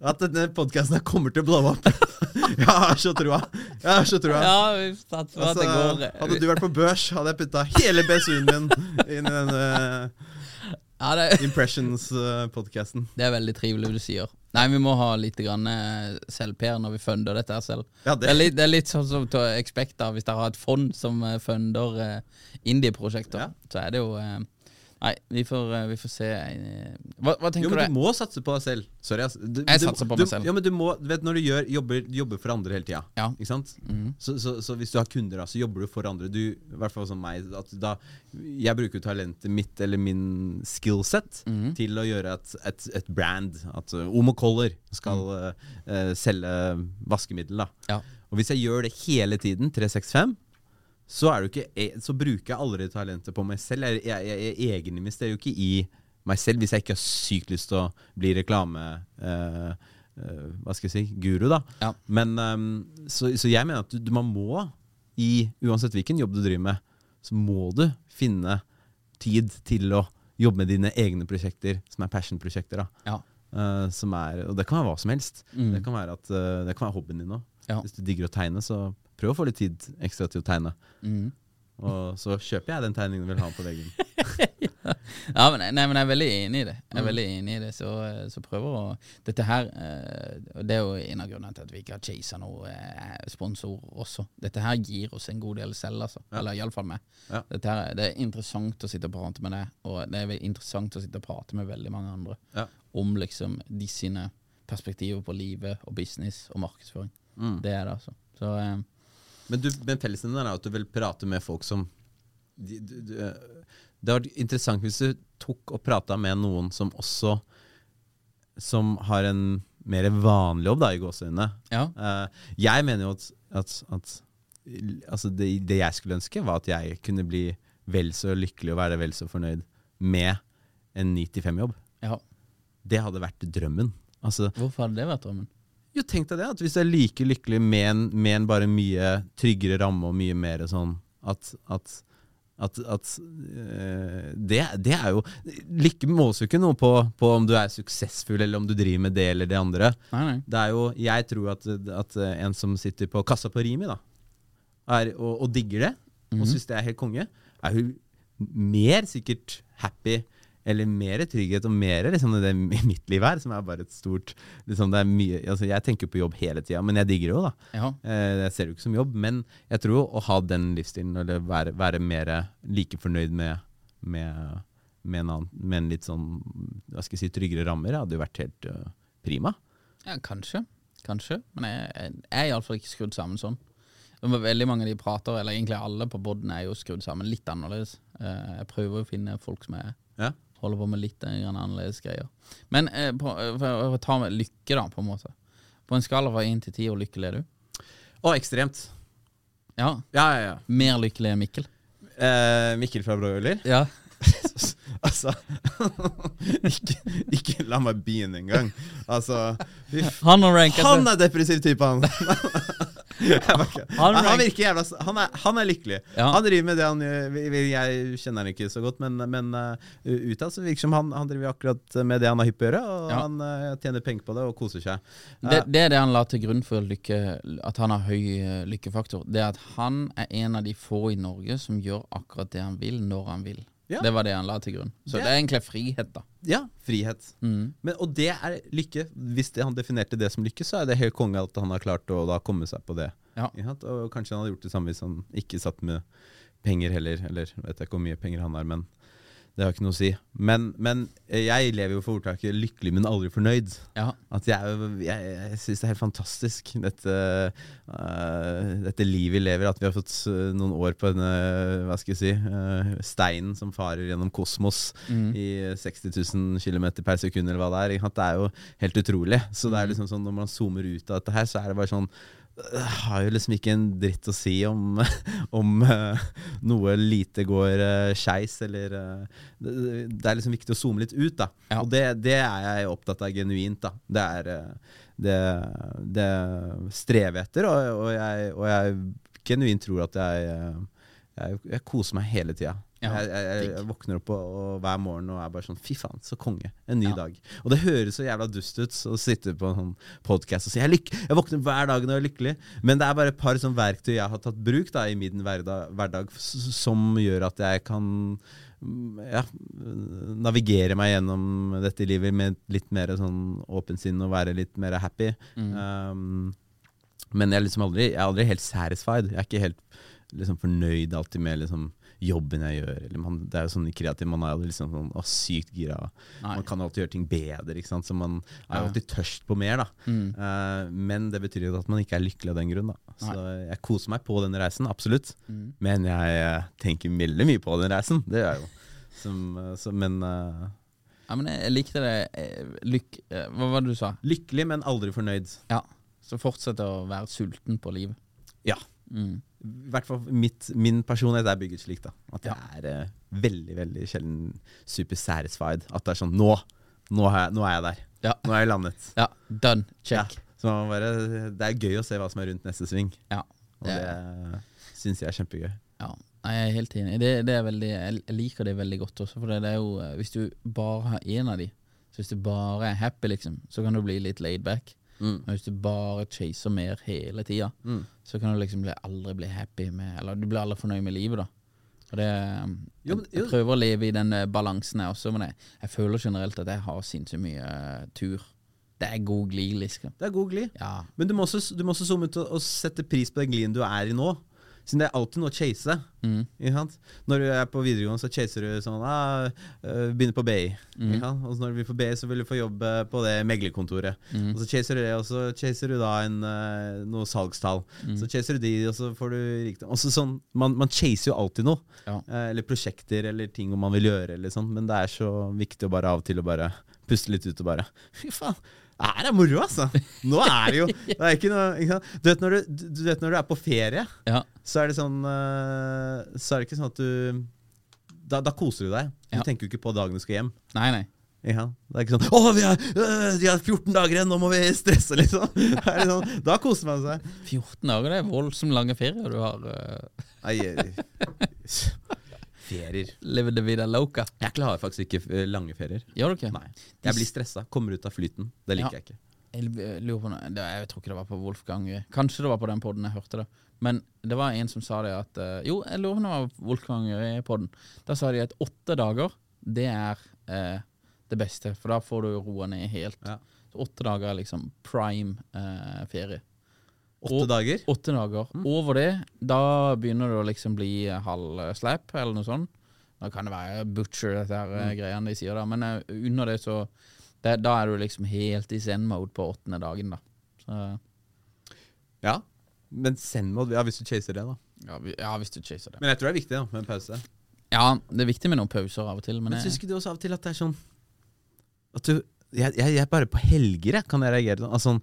at denne podkasten kommer til å blowe opp. Jeg har så troa. Jeg har så troa. Ja, vi satser på at Altså, det går. hadde du vært på børs, hadde jeg putta hele BSU-en min inn i denne Ja, det, Impressions-podkasten. det er veldig trivelig du sier. Nei, vi må ha litt eh, selv-PR når vi funder dette her selv. Ja, det. det- er litt, det er litt sånn som Expecta, hvis dere har et fond som eh, funder eh, indie-prosjekter. Ja. Så er det jo Nei, vi får, eh, vi får se. eh, Hva, hva tenker Jo, men du? du må satse på deg selv. Sorry, ass. Du, Jeg du- satser på du, meg selv. Ja, men du må, vet Når du gjør, jobber, jobber for andre hele tida, Ja. ikke sant? så, så, så hvis du har kunder, da, så jobber du for andre. Du, I hvert fall som meg. Da, jeg bruker talentet mitt eller min skillset mm. til å gjøre et, et, et brand. At uh, Omo Color skal mm. uh, selge vaskemiddel. da Ja. Og hvis jeg gjør det hele tiden, 365 så, ikke, e- så bruker jeg aldri talentet på meg selv. Jeg, jeg, jeg, jeg egeninvesterer jo ikke i meg selv hvis jeg ikke har sykt lyst til å bli reklame... Uh, uh, hva skal jeg si guru, da. Ja. Men um, så, så jeg mener at du, man må, i uansett hvilken jobb du driver med, så må du finne tid til å jobbe med dine egne prosjekter, som er passion-prosjekter. da. Ja. uh, som er, og det kan være hva som helst. Mm. Det, kan være at, det kan være hobbyen din òg. Ja. Hvis du digger å tegne, så prøv å få litt tid ekstra til å tegne. Mm. Og så kjøper jeg den tegningen du vil ha på veggen. Ja, men, nei, men jeg er veldig enig i det. Jeg er Mm. veldig enig i det Så, så prøver å Dette her Og Det er jo en av grunnene til at vi ikke har chasa noe sponsorer sponsor også. Dette her gir oss en god del selv, altså. Ja. Eller iallfall meg. Ja. Dette her, det er interessant å sitte og prate med deg, og det er interessant å sitte og prate med veldig mange andre Ja. om liksom de sine perspektiver på livet og business og markedsføring. Mm. Det er det, altså. Så eh, Men, du, men fellesnevneren er at du vil prate med folk som de, de, du, eh, Det hadde vært interessant hvis du tok og prata med noen som også Som har en mer vanlig jobb, da, i gåseøynene. ja. Uh, jeg mener jo at, at, at altså det, det jeg skulle ønske, var at jeg kunne bli vel så lykkelig og være vel så fornøyd med en 9-5-jobb. ja. Det hadde vært drømmen. Altså, Hvorfor hadde det vært drømmen? Jo, tenk deg det. At hvis du er like lykkelig med en, med en bare mye tryggere ramme og mye mer sånn at, at, at, at øh, det, det er jo Lykke måles jo ikke noe på, på om du er suksessfull, eller om du driver med det eller det andre. Nei, nei. Det er jo, Jeg tror at, en som sitter på kassa på Rimi, da, er, og, og digger det, og syns det er helt konge, er jo mer sikkert happy eller mer trygghet og mer liksom, det i mitt liv her, som er bare et stort liksom, det er mye, altså, Jeg tenker på jobb hele tida, men jeg digger det jo, da. Ja. Eh, jeg ser det jo ikke som jobb, men jeg tror å ha den livsstilen, eller være, være mer like fornøyd med, med, med, en annen, med en litt sånn hva skal jeg si, tryggere rammer, hadde jo vært helt uh, prima. Ja, kanskje. Kanskje. Men jeg, jeg, jeg er iallfall ikke skrudd sammen sånn. Veldig mange av de prater, eller egentlig alle på poden, er jo skrudd sammen litt annerledes. Eh, jeg prøver å finne folk som er Ja. Holder på med litt eh, annerledes greier. Men eh, på, eh, for å ta med lykke, da, på en måte. På en skala fra én til ti, hvor lykkelig er du? Å, ekstremt. Ja. Ja, ja, ja. Mer lykkelig enn Mikkel? Eh, Mikkel fra Broiler? Ja. altså ikke, ikke la meg begynne engang. Altså Han Han er depressiv type, han. Jeg. Han han, virker jævla Han er, han er lykkelig. Ja. Han driver med det han gjør. Jeg kjenner han ikke så godt, men, men uh, utad så virker det som han, han driver akkurat med det han har hypp å gjøre, og Ja. han uh, tjener penger på det og koser seg. Det, det er det han la til grunn for lykke, at han har høy eh, lykkefaktor. Det er at han er en av de få i Norge som gjør akkurat det han vil, når han vil. Ja. Det var det han la til grunn. Så Det- det er egentlig frihet, da. Ja, frihet. Mm. Men, og det er lykke. Hvis det, han definerte det som lykke, så er det helt konge at han har klart å da komme seg på det. Ja. Og kanskje han hadde gjort det samme hvis han ikke satt med penger heller. Eller vet jeg ikke hvor mye penger han har, men det har ikke noe å si. Men, men eh, jeg lever jo for ordtaket 'lykkelig, men aldri fornøyd'. Ja. At jeg, jeg, jeg syns det er helt fantastisk, dette, uh, dette livet vi lever. At vi har fått øh, noen år på denne hva skal jeg si, uh, steinen som farer gjennom kosmos i 60 000 km per sekund, eller hva det er. At? Det er jo helt utrolig. Så det er liksom sånn, når man zoomer ut av dette her, så er det bare sånn har jo liksom ikke en dritt å si om, om øh, noe lite går uh, skeis, eller øh, det, er liksom viktig å zoome litt ut, da. Ja. Og det, det er jeg opptatt av genuint, da. Det er det, det strever jeg etter, og, og, jeg, og jeg genuint tror at jeg, jeg, jeg koser meg hele tida. Ja, jeg, jeg, jeg, våkner opp og, og hver morgen og er bare sånn Fy faen, så konge. En ny Ja. dag. Og det høres så jævla dust ut å sitte på en sånn podkast og si jeg, jeg våkner hver dag når jeg er lykkelig. Men det er bare et par sånn verktøy jeg har tatt bruk da, i min hverdag, hverdag som gjør at jeg kan mm, ja, navigere meg gjennom dette livet med litt mer sånn åpent sinn og være litt mer happy. Um, men jeg er liksom aldri, jeg er aldri helt satisfied. Jeg er ikke helt liksom, fornøyd alltid med liksom, jobben jeg gjør. Eller man, det er jo sånn kreativ, man er jo liksom sånn å, sykt gira. Nei. Man kan alltid gjøre ting bedre. Ikke sant? Så man er jo alltid tørst på mer. da Mm. Uh, Men det betyr jo at man ikke er lykkelig av den grunn. da Så jeg koser meg på denne reisen, absolutt. Mm. Men jeg eh, tenker veldig mye på den reisen. Det gjør jeg jo. Som, eh, så, men uh, Ja, men jeg, likte det. Lyk Hva var det du sa? lykkelig, men aldri fornøyd. Ja. Så fortsett å være sulten på livet. Ja. Mm. I hvert fall mitt, min personlighet er bygget slik da at jeg Ja. er eh, veldig veldig sjelden super satisfied. At det er sånn Nå! Nå, har jeg, nå er jeg der. Ja. Nå er jeg landet. ja. Done. Check. Ja. Så man bare, det er gøy å se hva som er rundt neste sving. Ja. Og Det det, syns jeg er kjempegøy. Ja, jeg er helt enig. Det, det er veldig, jeg liker det veldig godt også. For det, det er jo, eh, Hvis du bare har én av de, så hvis du bare er happy, liksom, så kan du bli litt laid back. Mm. Men hvis du bare chaser mer hele tida, Mm. så kan du liksom aldri bli happy med Eller du blir aldri fornøyd med livet, da. Og det, Jo, men- jeg, jeg prøver å leve i den eh, balansen jeg også, men jeg, jeg føler generelt at jeg har sinnssykt mye uh, tur. Det er god glid, liksom. Det er god glid. Ja. Men du må også, du må også zoome ut og, og sette pris på den gliden du er i nå. Siden det er alltid noe å chase. Mm. Når du er på videregående, så chaser du sånn ah, øh, Begynner på BI. Mm. Og så når du blir på BI, så vil du få jobb eh, på det meglerkontoret. Mm. Og så chaser du det, og så chaser du da en, eh, noe salgstall. Mm. Så chaser du de, og så får du rikdom. Og så sånn, man, man chaser jo alltid noe. Ja. Eh, eller prosjekter eller ting man vil gjøre. Eller sånt. Men det er så viktig å bare av og til å bare puste litt ut og bare Fy faen. Det her er moro, altså! Nå er det jo det er ikke noe, ikke? Du, vet du, du vet når du er på ferie, Ja. så er det sånn eh, Så er det ikke sånn at du Da, da koser du deg. Du Ja. tenker jo ikke på dagen du skal hjem. Nei, nei. Ja, det er ikke sånn 'Å, vi har, øh, har 14 dager igjen, nå må vi stresse', liksom. Er sånn, da koser man seg. 14 dager, det er voldsomt lange ferier du har. Uh, Nei, ferier Live the vida loca. Jeg klarer faktisk ikke eh, lange ferier. Gjør du ikke? Nei. Jeg blir stressa. Kommer ut av flyten. Det liker Ja. jeg ikke. Jeg lurer på noe, Jeg tror ikke det var på Wolfgang Kanskje det var på den podden jeg hørte det. Men det var en som sa det at eh, Jo, jeg lurer på det var Wolfgang i podden. Da sa de at åtte dager, det er eh, det beste. For da får du roa ned helt. Ja. Så åtte dager er liksom prime eh, ferie. Åtte Og- dager. Åtte dager. Over det, da begynner det å liksom bli halvslap, eller noe sånt. Da kan det være butcher, dette her mm. greiene de sier da. Men uh, under det, så det, Da er du liksom helt i zen-mode på åttende dagen, da. Så, Ja. Men send mode, ja, hvis du chaser det, da. ja, vi- ja, hvis du chaser det. Men jeg tror det er viktig da, med en pause. Ja, det er viktig med noen pauser av og til, men Men jeg, syns ikke du også av og til at det er sånn At du Jeg, jeg, jeg bare på helger jeg, kan jeg reagere sånn. Altså,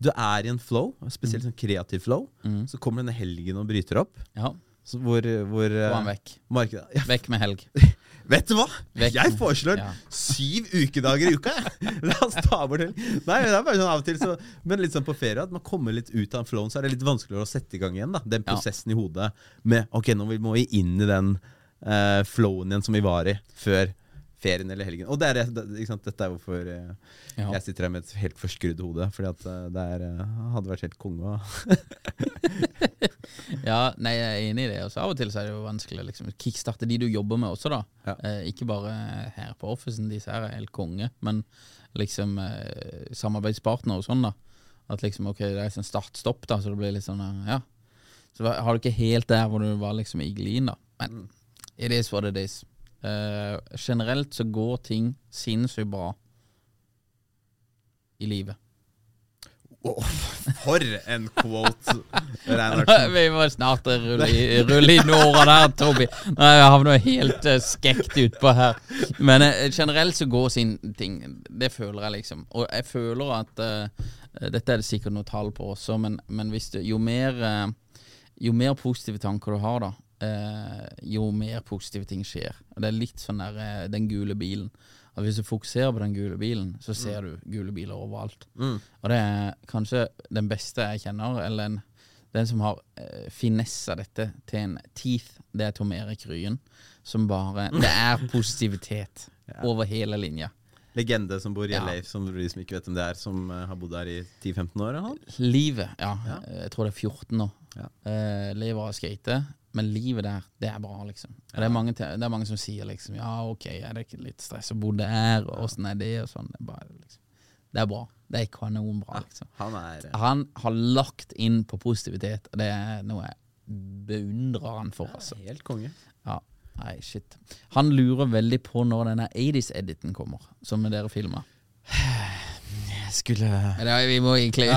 du er i en flow, spesielt sånn kreativ flow. Mm. Så kommer denne helgen og bryter opp. ja, Så hvor, hvor få eh, han vekk. markedet ja, Vekk med helg. Vet du hva? Vekk. Jeg foreslår Ja. syv ukedager i uka. La oss ta bort helg. Nei, det er bare sånn av og til så, Men litt sånn på ferie at man kommer litt ut av flowen, så er det litt vanskeligere å sette i gang igjen. da Den Ja. prosessen i hodet med Ok, nå må vi inn i den uh, flowen igjen som vi var i før ferien eller helgen. Og det er, dette er hvorfor eh, Ja. jeg sitter her med et helt forskrudd hode. Fordi at eh, det er, eh, hadde vært helt konge Ja, nei, jeg er enig i det. Og så av og til så er det jo vanskelig å liksom, kickstarte de du jobber med også, da. Ja. Eh, ikke bare her på Officen, disse her er helt konge, men liksom eh, samarbeidspartner og sånn, da. At liksom, ok, det er sånn start-stopp, da, så det blir litt sånn, ja. Så har du ikke helt der hvor du var liksom i glien, da. Men it is what it is. Eh, generelt så går ting sinnssykt bra i livet. Oh, For en quote! Reinhardsen. Vi må snart rulle, i- rulle inn åra der, Toby. Nei, Jeg havner helt uh, skekt utpå her. Men uh, generelt så går sin ting. Det føler jeg liksom. Og jeg føler at uh, Dette er det sikkert noe tall på også, men, men det, jo mer Jo mer positive tanker du har, da, eh, jo mer positive ting skjer. Og Det er litt sånn der eh, den gule bilen. At Hvis du fokuserer på den gule bilen, så ser du gule biler overalt. Og det er kanskje den beste jeg kjenner, eller en, den som har eh, finessa dette til en teeth, det er Tom Erik Ryen. Som bare Det er positivitet over hele linja. Legende som bor i Ja. Som du de som ikke vet hvem det er, som eh, har bodd her i 10-15 år. Eller? Livet, ja. Jeg tror det er 14 nå. Ja. Eh, lever av skate. Men livet der, det er bra, liksom. Og Det, er mange, det er mange som sier liksom Ja, ok, er det ikke litt stress å bo der, og åssen er det, og sånn. Det er, bare, liksom. det er bra. Det er kanonbra, liksom. Han er eh, Han har lagt inn på positivitet, og det er noe jeg beundrer han for, altså. helt konge. Ja, nei, shit. Han lurer veldig på når denne 80s-editen kommer, som dere filma. Skulle Vi må egentlig.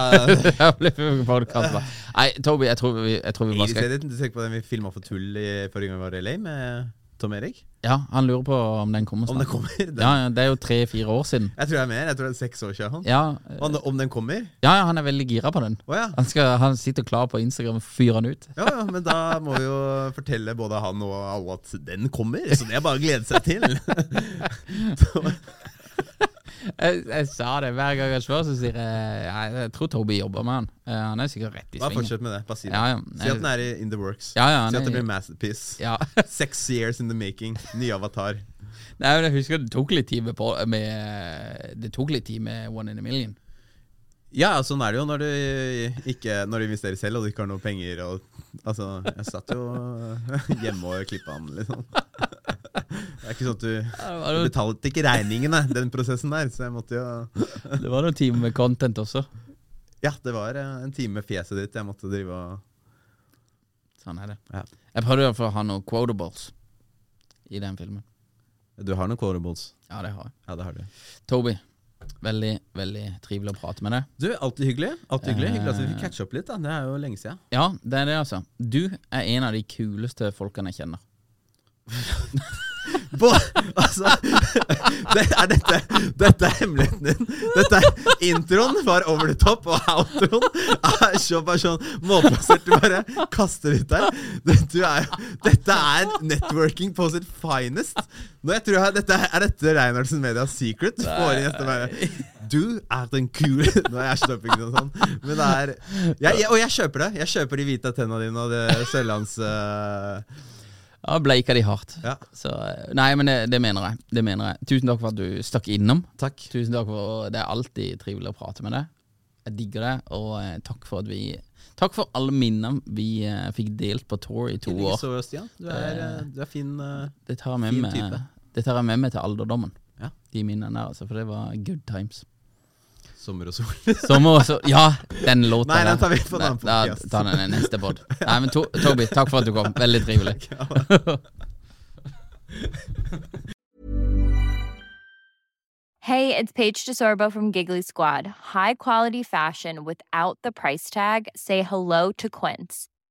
Nei, Toby, jeg tror vi, jeg tror vi bare skal Du tenker på den vi filma for tull i forrige gang vi var i LA, med Tom Erik? Ja, han lurer på om den kommer Om den kommer? Den. Ja, ja, det er jo tre-fire år siden. Jeg tror det er mer. Jeg tror det er seks år siden. Ja, Om, den- om den kommer? ja, ja, han er veldig gira på den. Oh, ja. Han, skal, han sitter klar på Instagram og fyrer den ut. ja. Ja, men da må vi jo fortelle både han og alle at den kommer. Så det er bare å glede seg til. Jeg, jeg sa det hver gang jeg spør, så sier jeg ja, Jeg tror Toby jobber med han. Eh, Han er sikkert rett i svingen. fortsett med det. Bare si det. Ja, ja. Si at den er i in the works. Ja, ja, si at det blir masterpiece. Ja. Six years in the making. Ny avatar. Nei, men jeg husker det tok litt tid med, med Det tok litt tid med One in a Million. Ja, sånn er det jo når du ikke Når du investerer selv og du ikke har noe penger. Og, altså, jeg satt jo hjemme og klippa den, liksom. Det er ikke sånn at du, du betalte ikke regningene, den prosessen der. Så jeg måtte jo Det var noen timer med content også. Ja, det var eh, en time med fjeset ditt jeg måtte drive og Sånn er det. Ja. Jeg prøvde iallfall å ha noen quotables i den filmen. Du har noen quotables. Ja, det har jeg. Ja, det har du. Toby, veldig, veldig trivelig å prate med deg. Du, alltid hyggelig. Alltid hyggelig Hyggelig at vi Eh. fikk catche opp litt. da Det er jo lenge siden. Ja, det er det, altså. Du er en av de kuleste folkene jeg kjenner. Bo, altså det, Er dette Dette er hemmeligheten din? Dette er Introen var over the top, og outroen er så bare sånn målplassert. Du bare kaster ut der. Du, er, dette er networking på sitt finest. Nå jeg tror jeg, dette er, dette Reinhardsen Medias secret? Får inn gjester Du er den kule Nå er jeg stopping og sånn. Men det er jeg, jeg, Og jeg kjøper det. Jeg kjøper de hvite tenna dine og det sørlands... eh, Ja, bleika de hardt. Ja. Så, eh, nei, men det, det mener jeg. Det mener jeg. Tusen takk for at du stakk innom. Takk. Tusen takk for Det er alltid trivelig å prate med deg. Jeg digger det, og eh, takk for at vi Takk for alle minnene vi eh, fikk delt på tour i to år. Så, Stian. Du er, eh, du er fin. uh, Det tar med fin meg type. Det tar jeg med meg til alderdommen. Ja. De minnene der, altså. For det var good times. Sommer og sol. Sommer også Ja, den låta Nei, den tar vi på en annen Da- da tar den i neste pod. Nei, men to, Toby, takk for at du kom. Veldig trivelig. Hey, it's Paige DeSorbo from Giggly Squad. High quality fashion without the price tag. Say hello to Quince.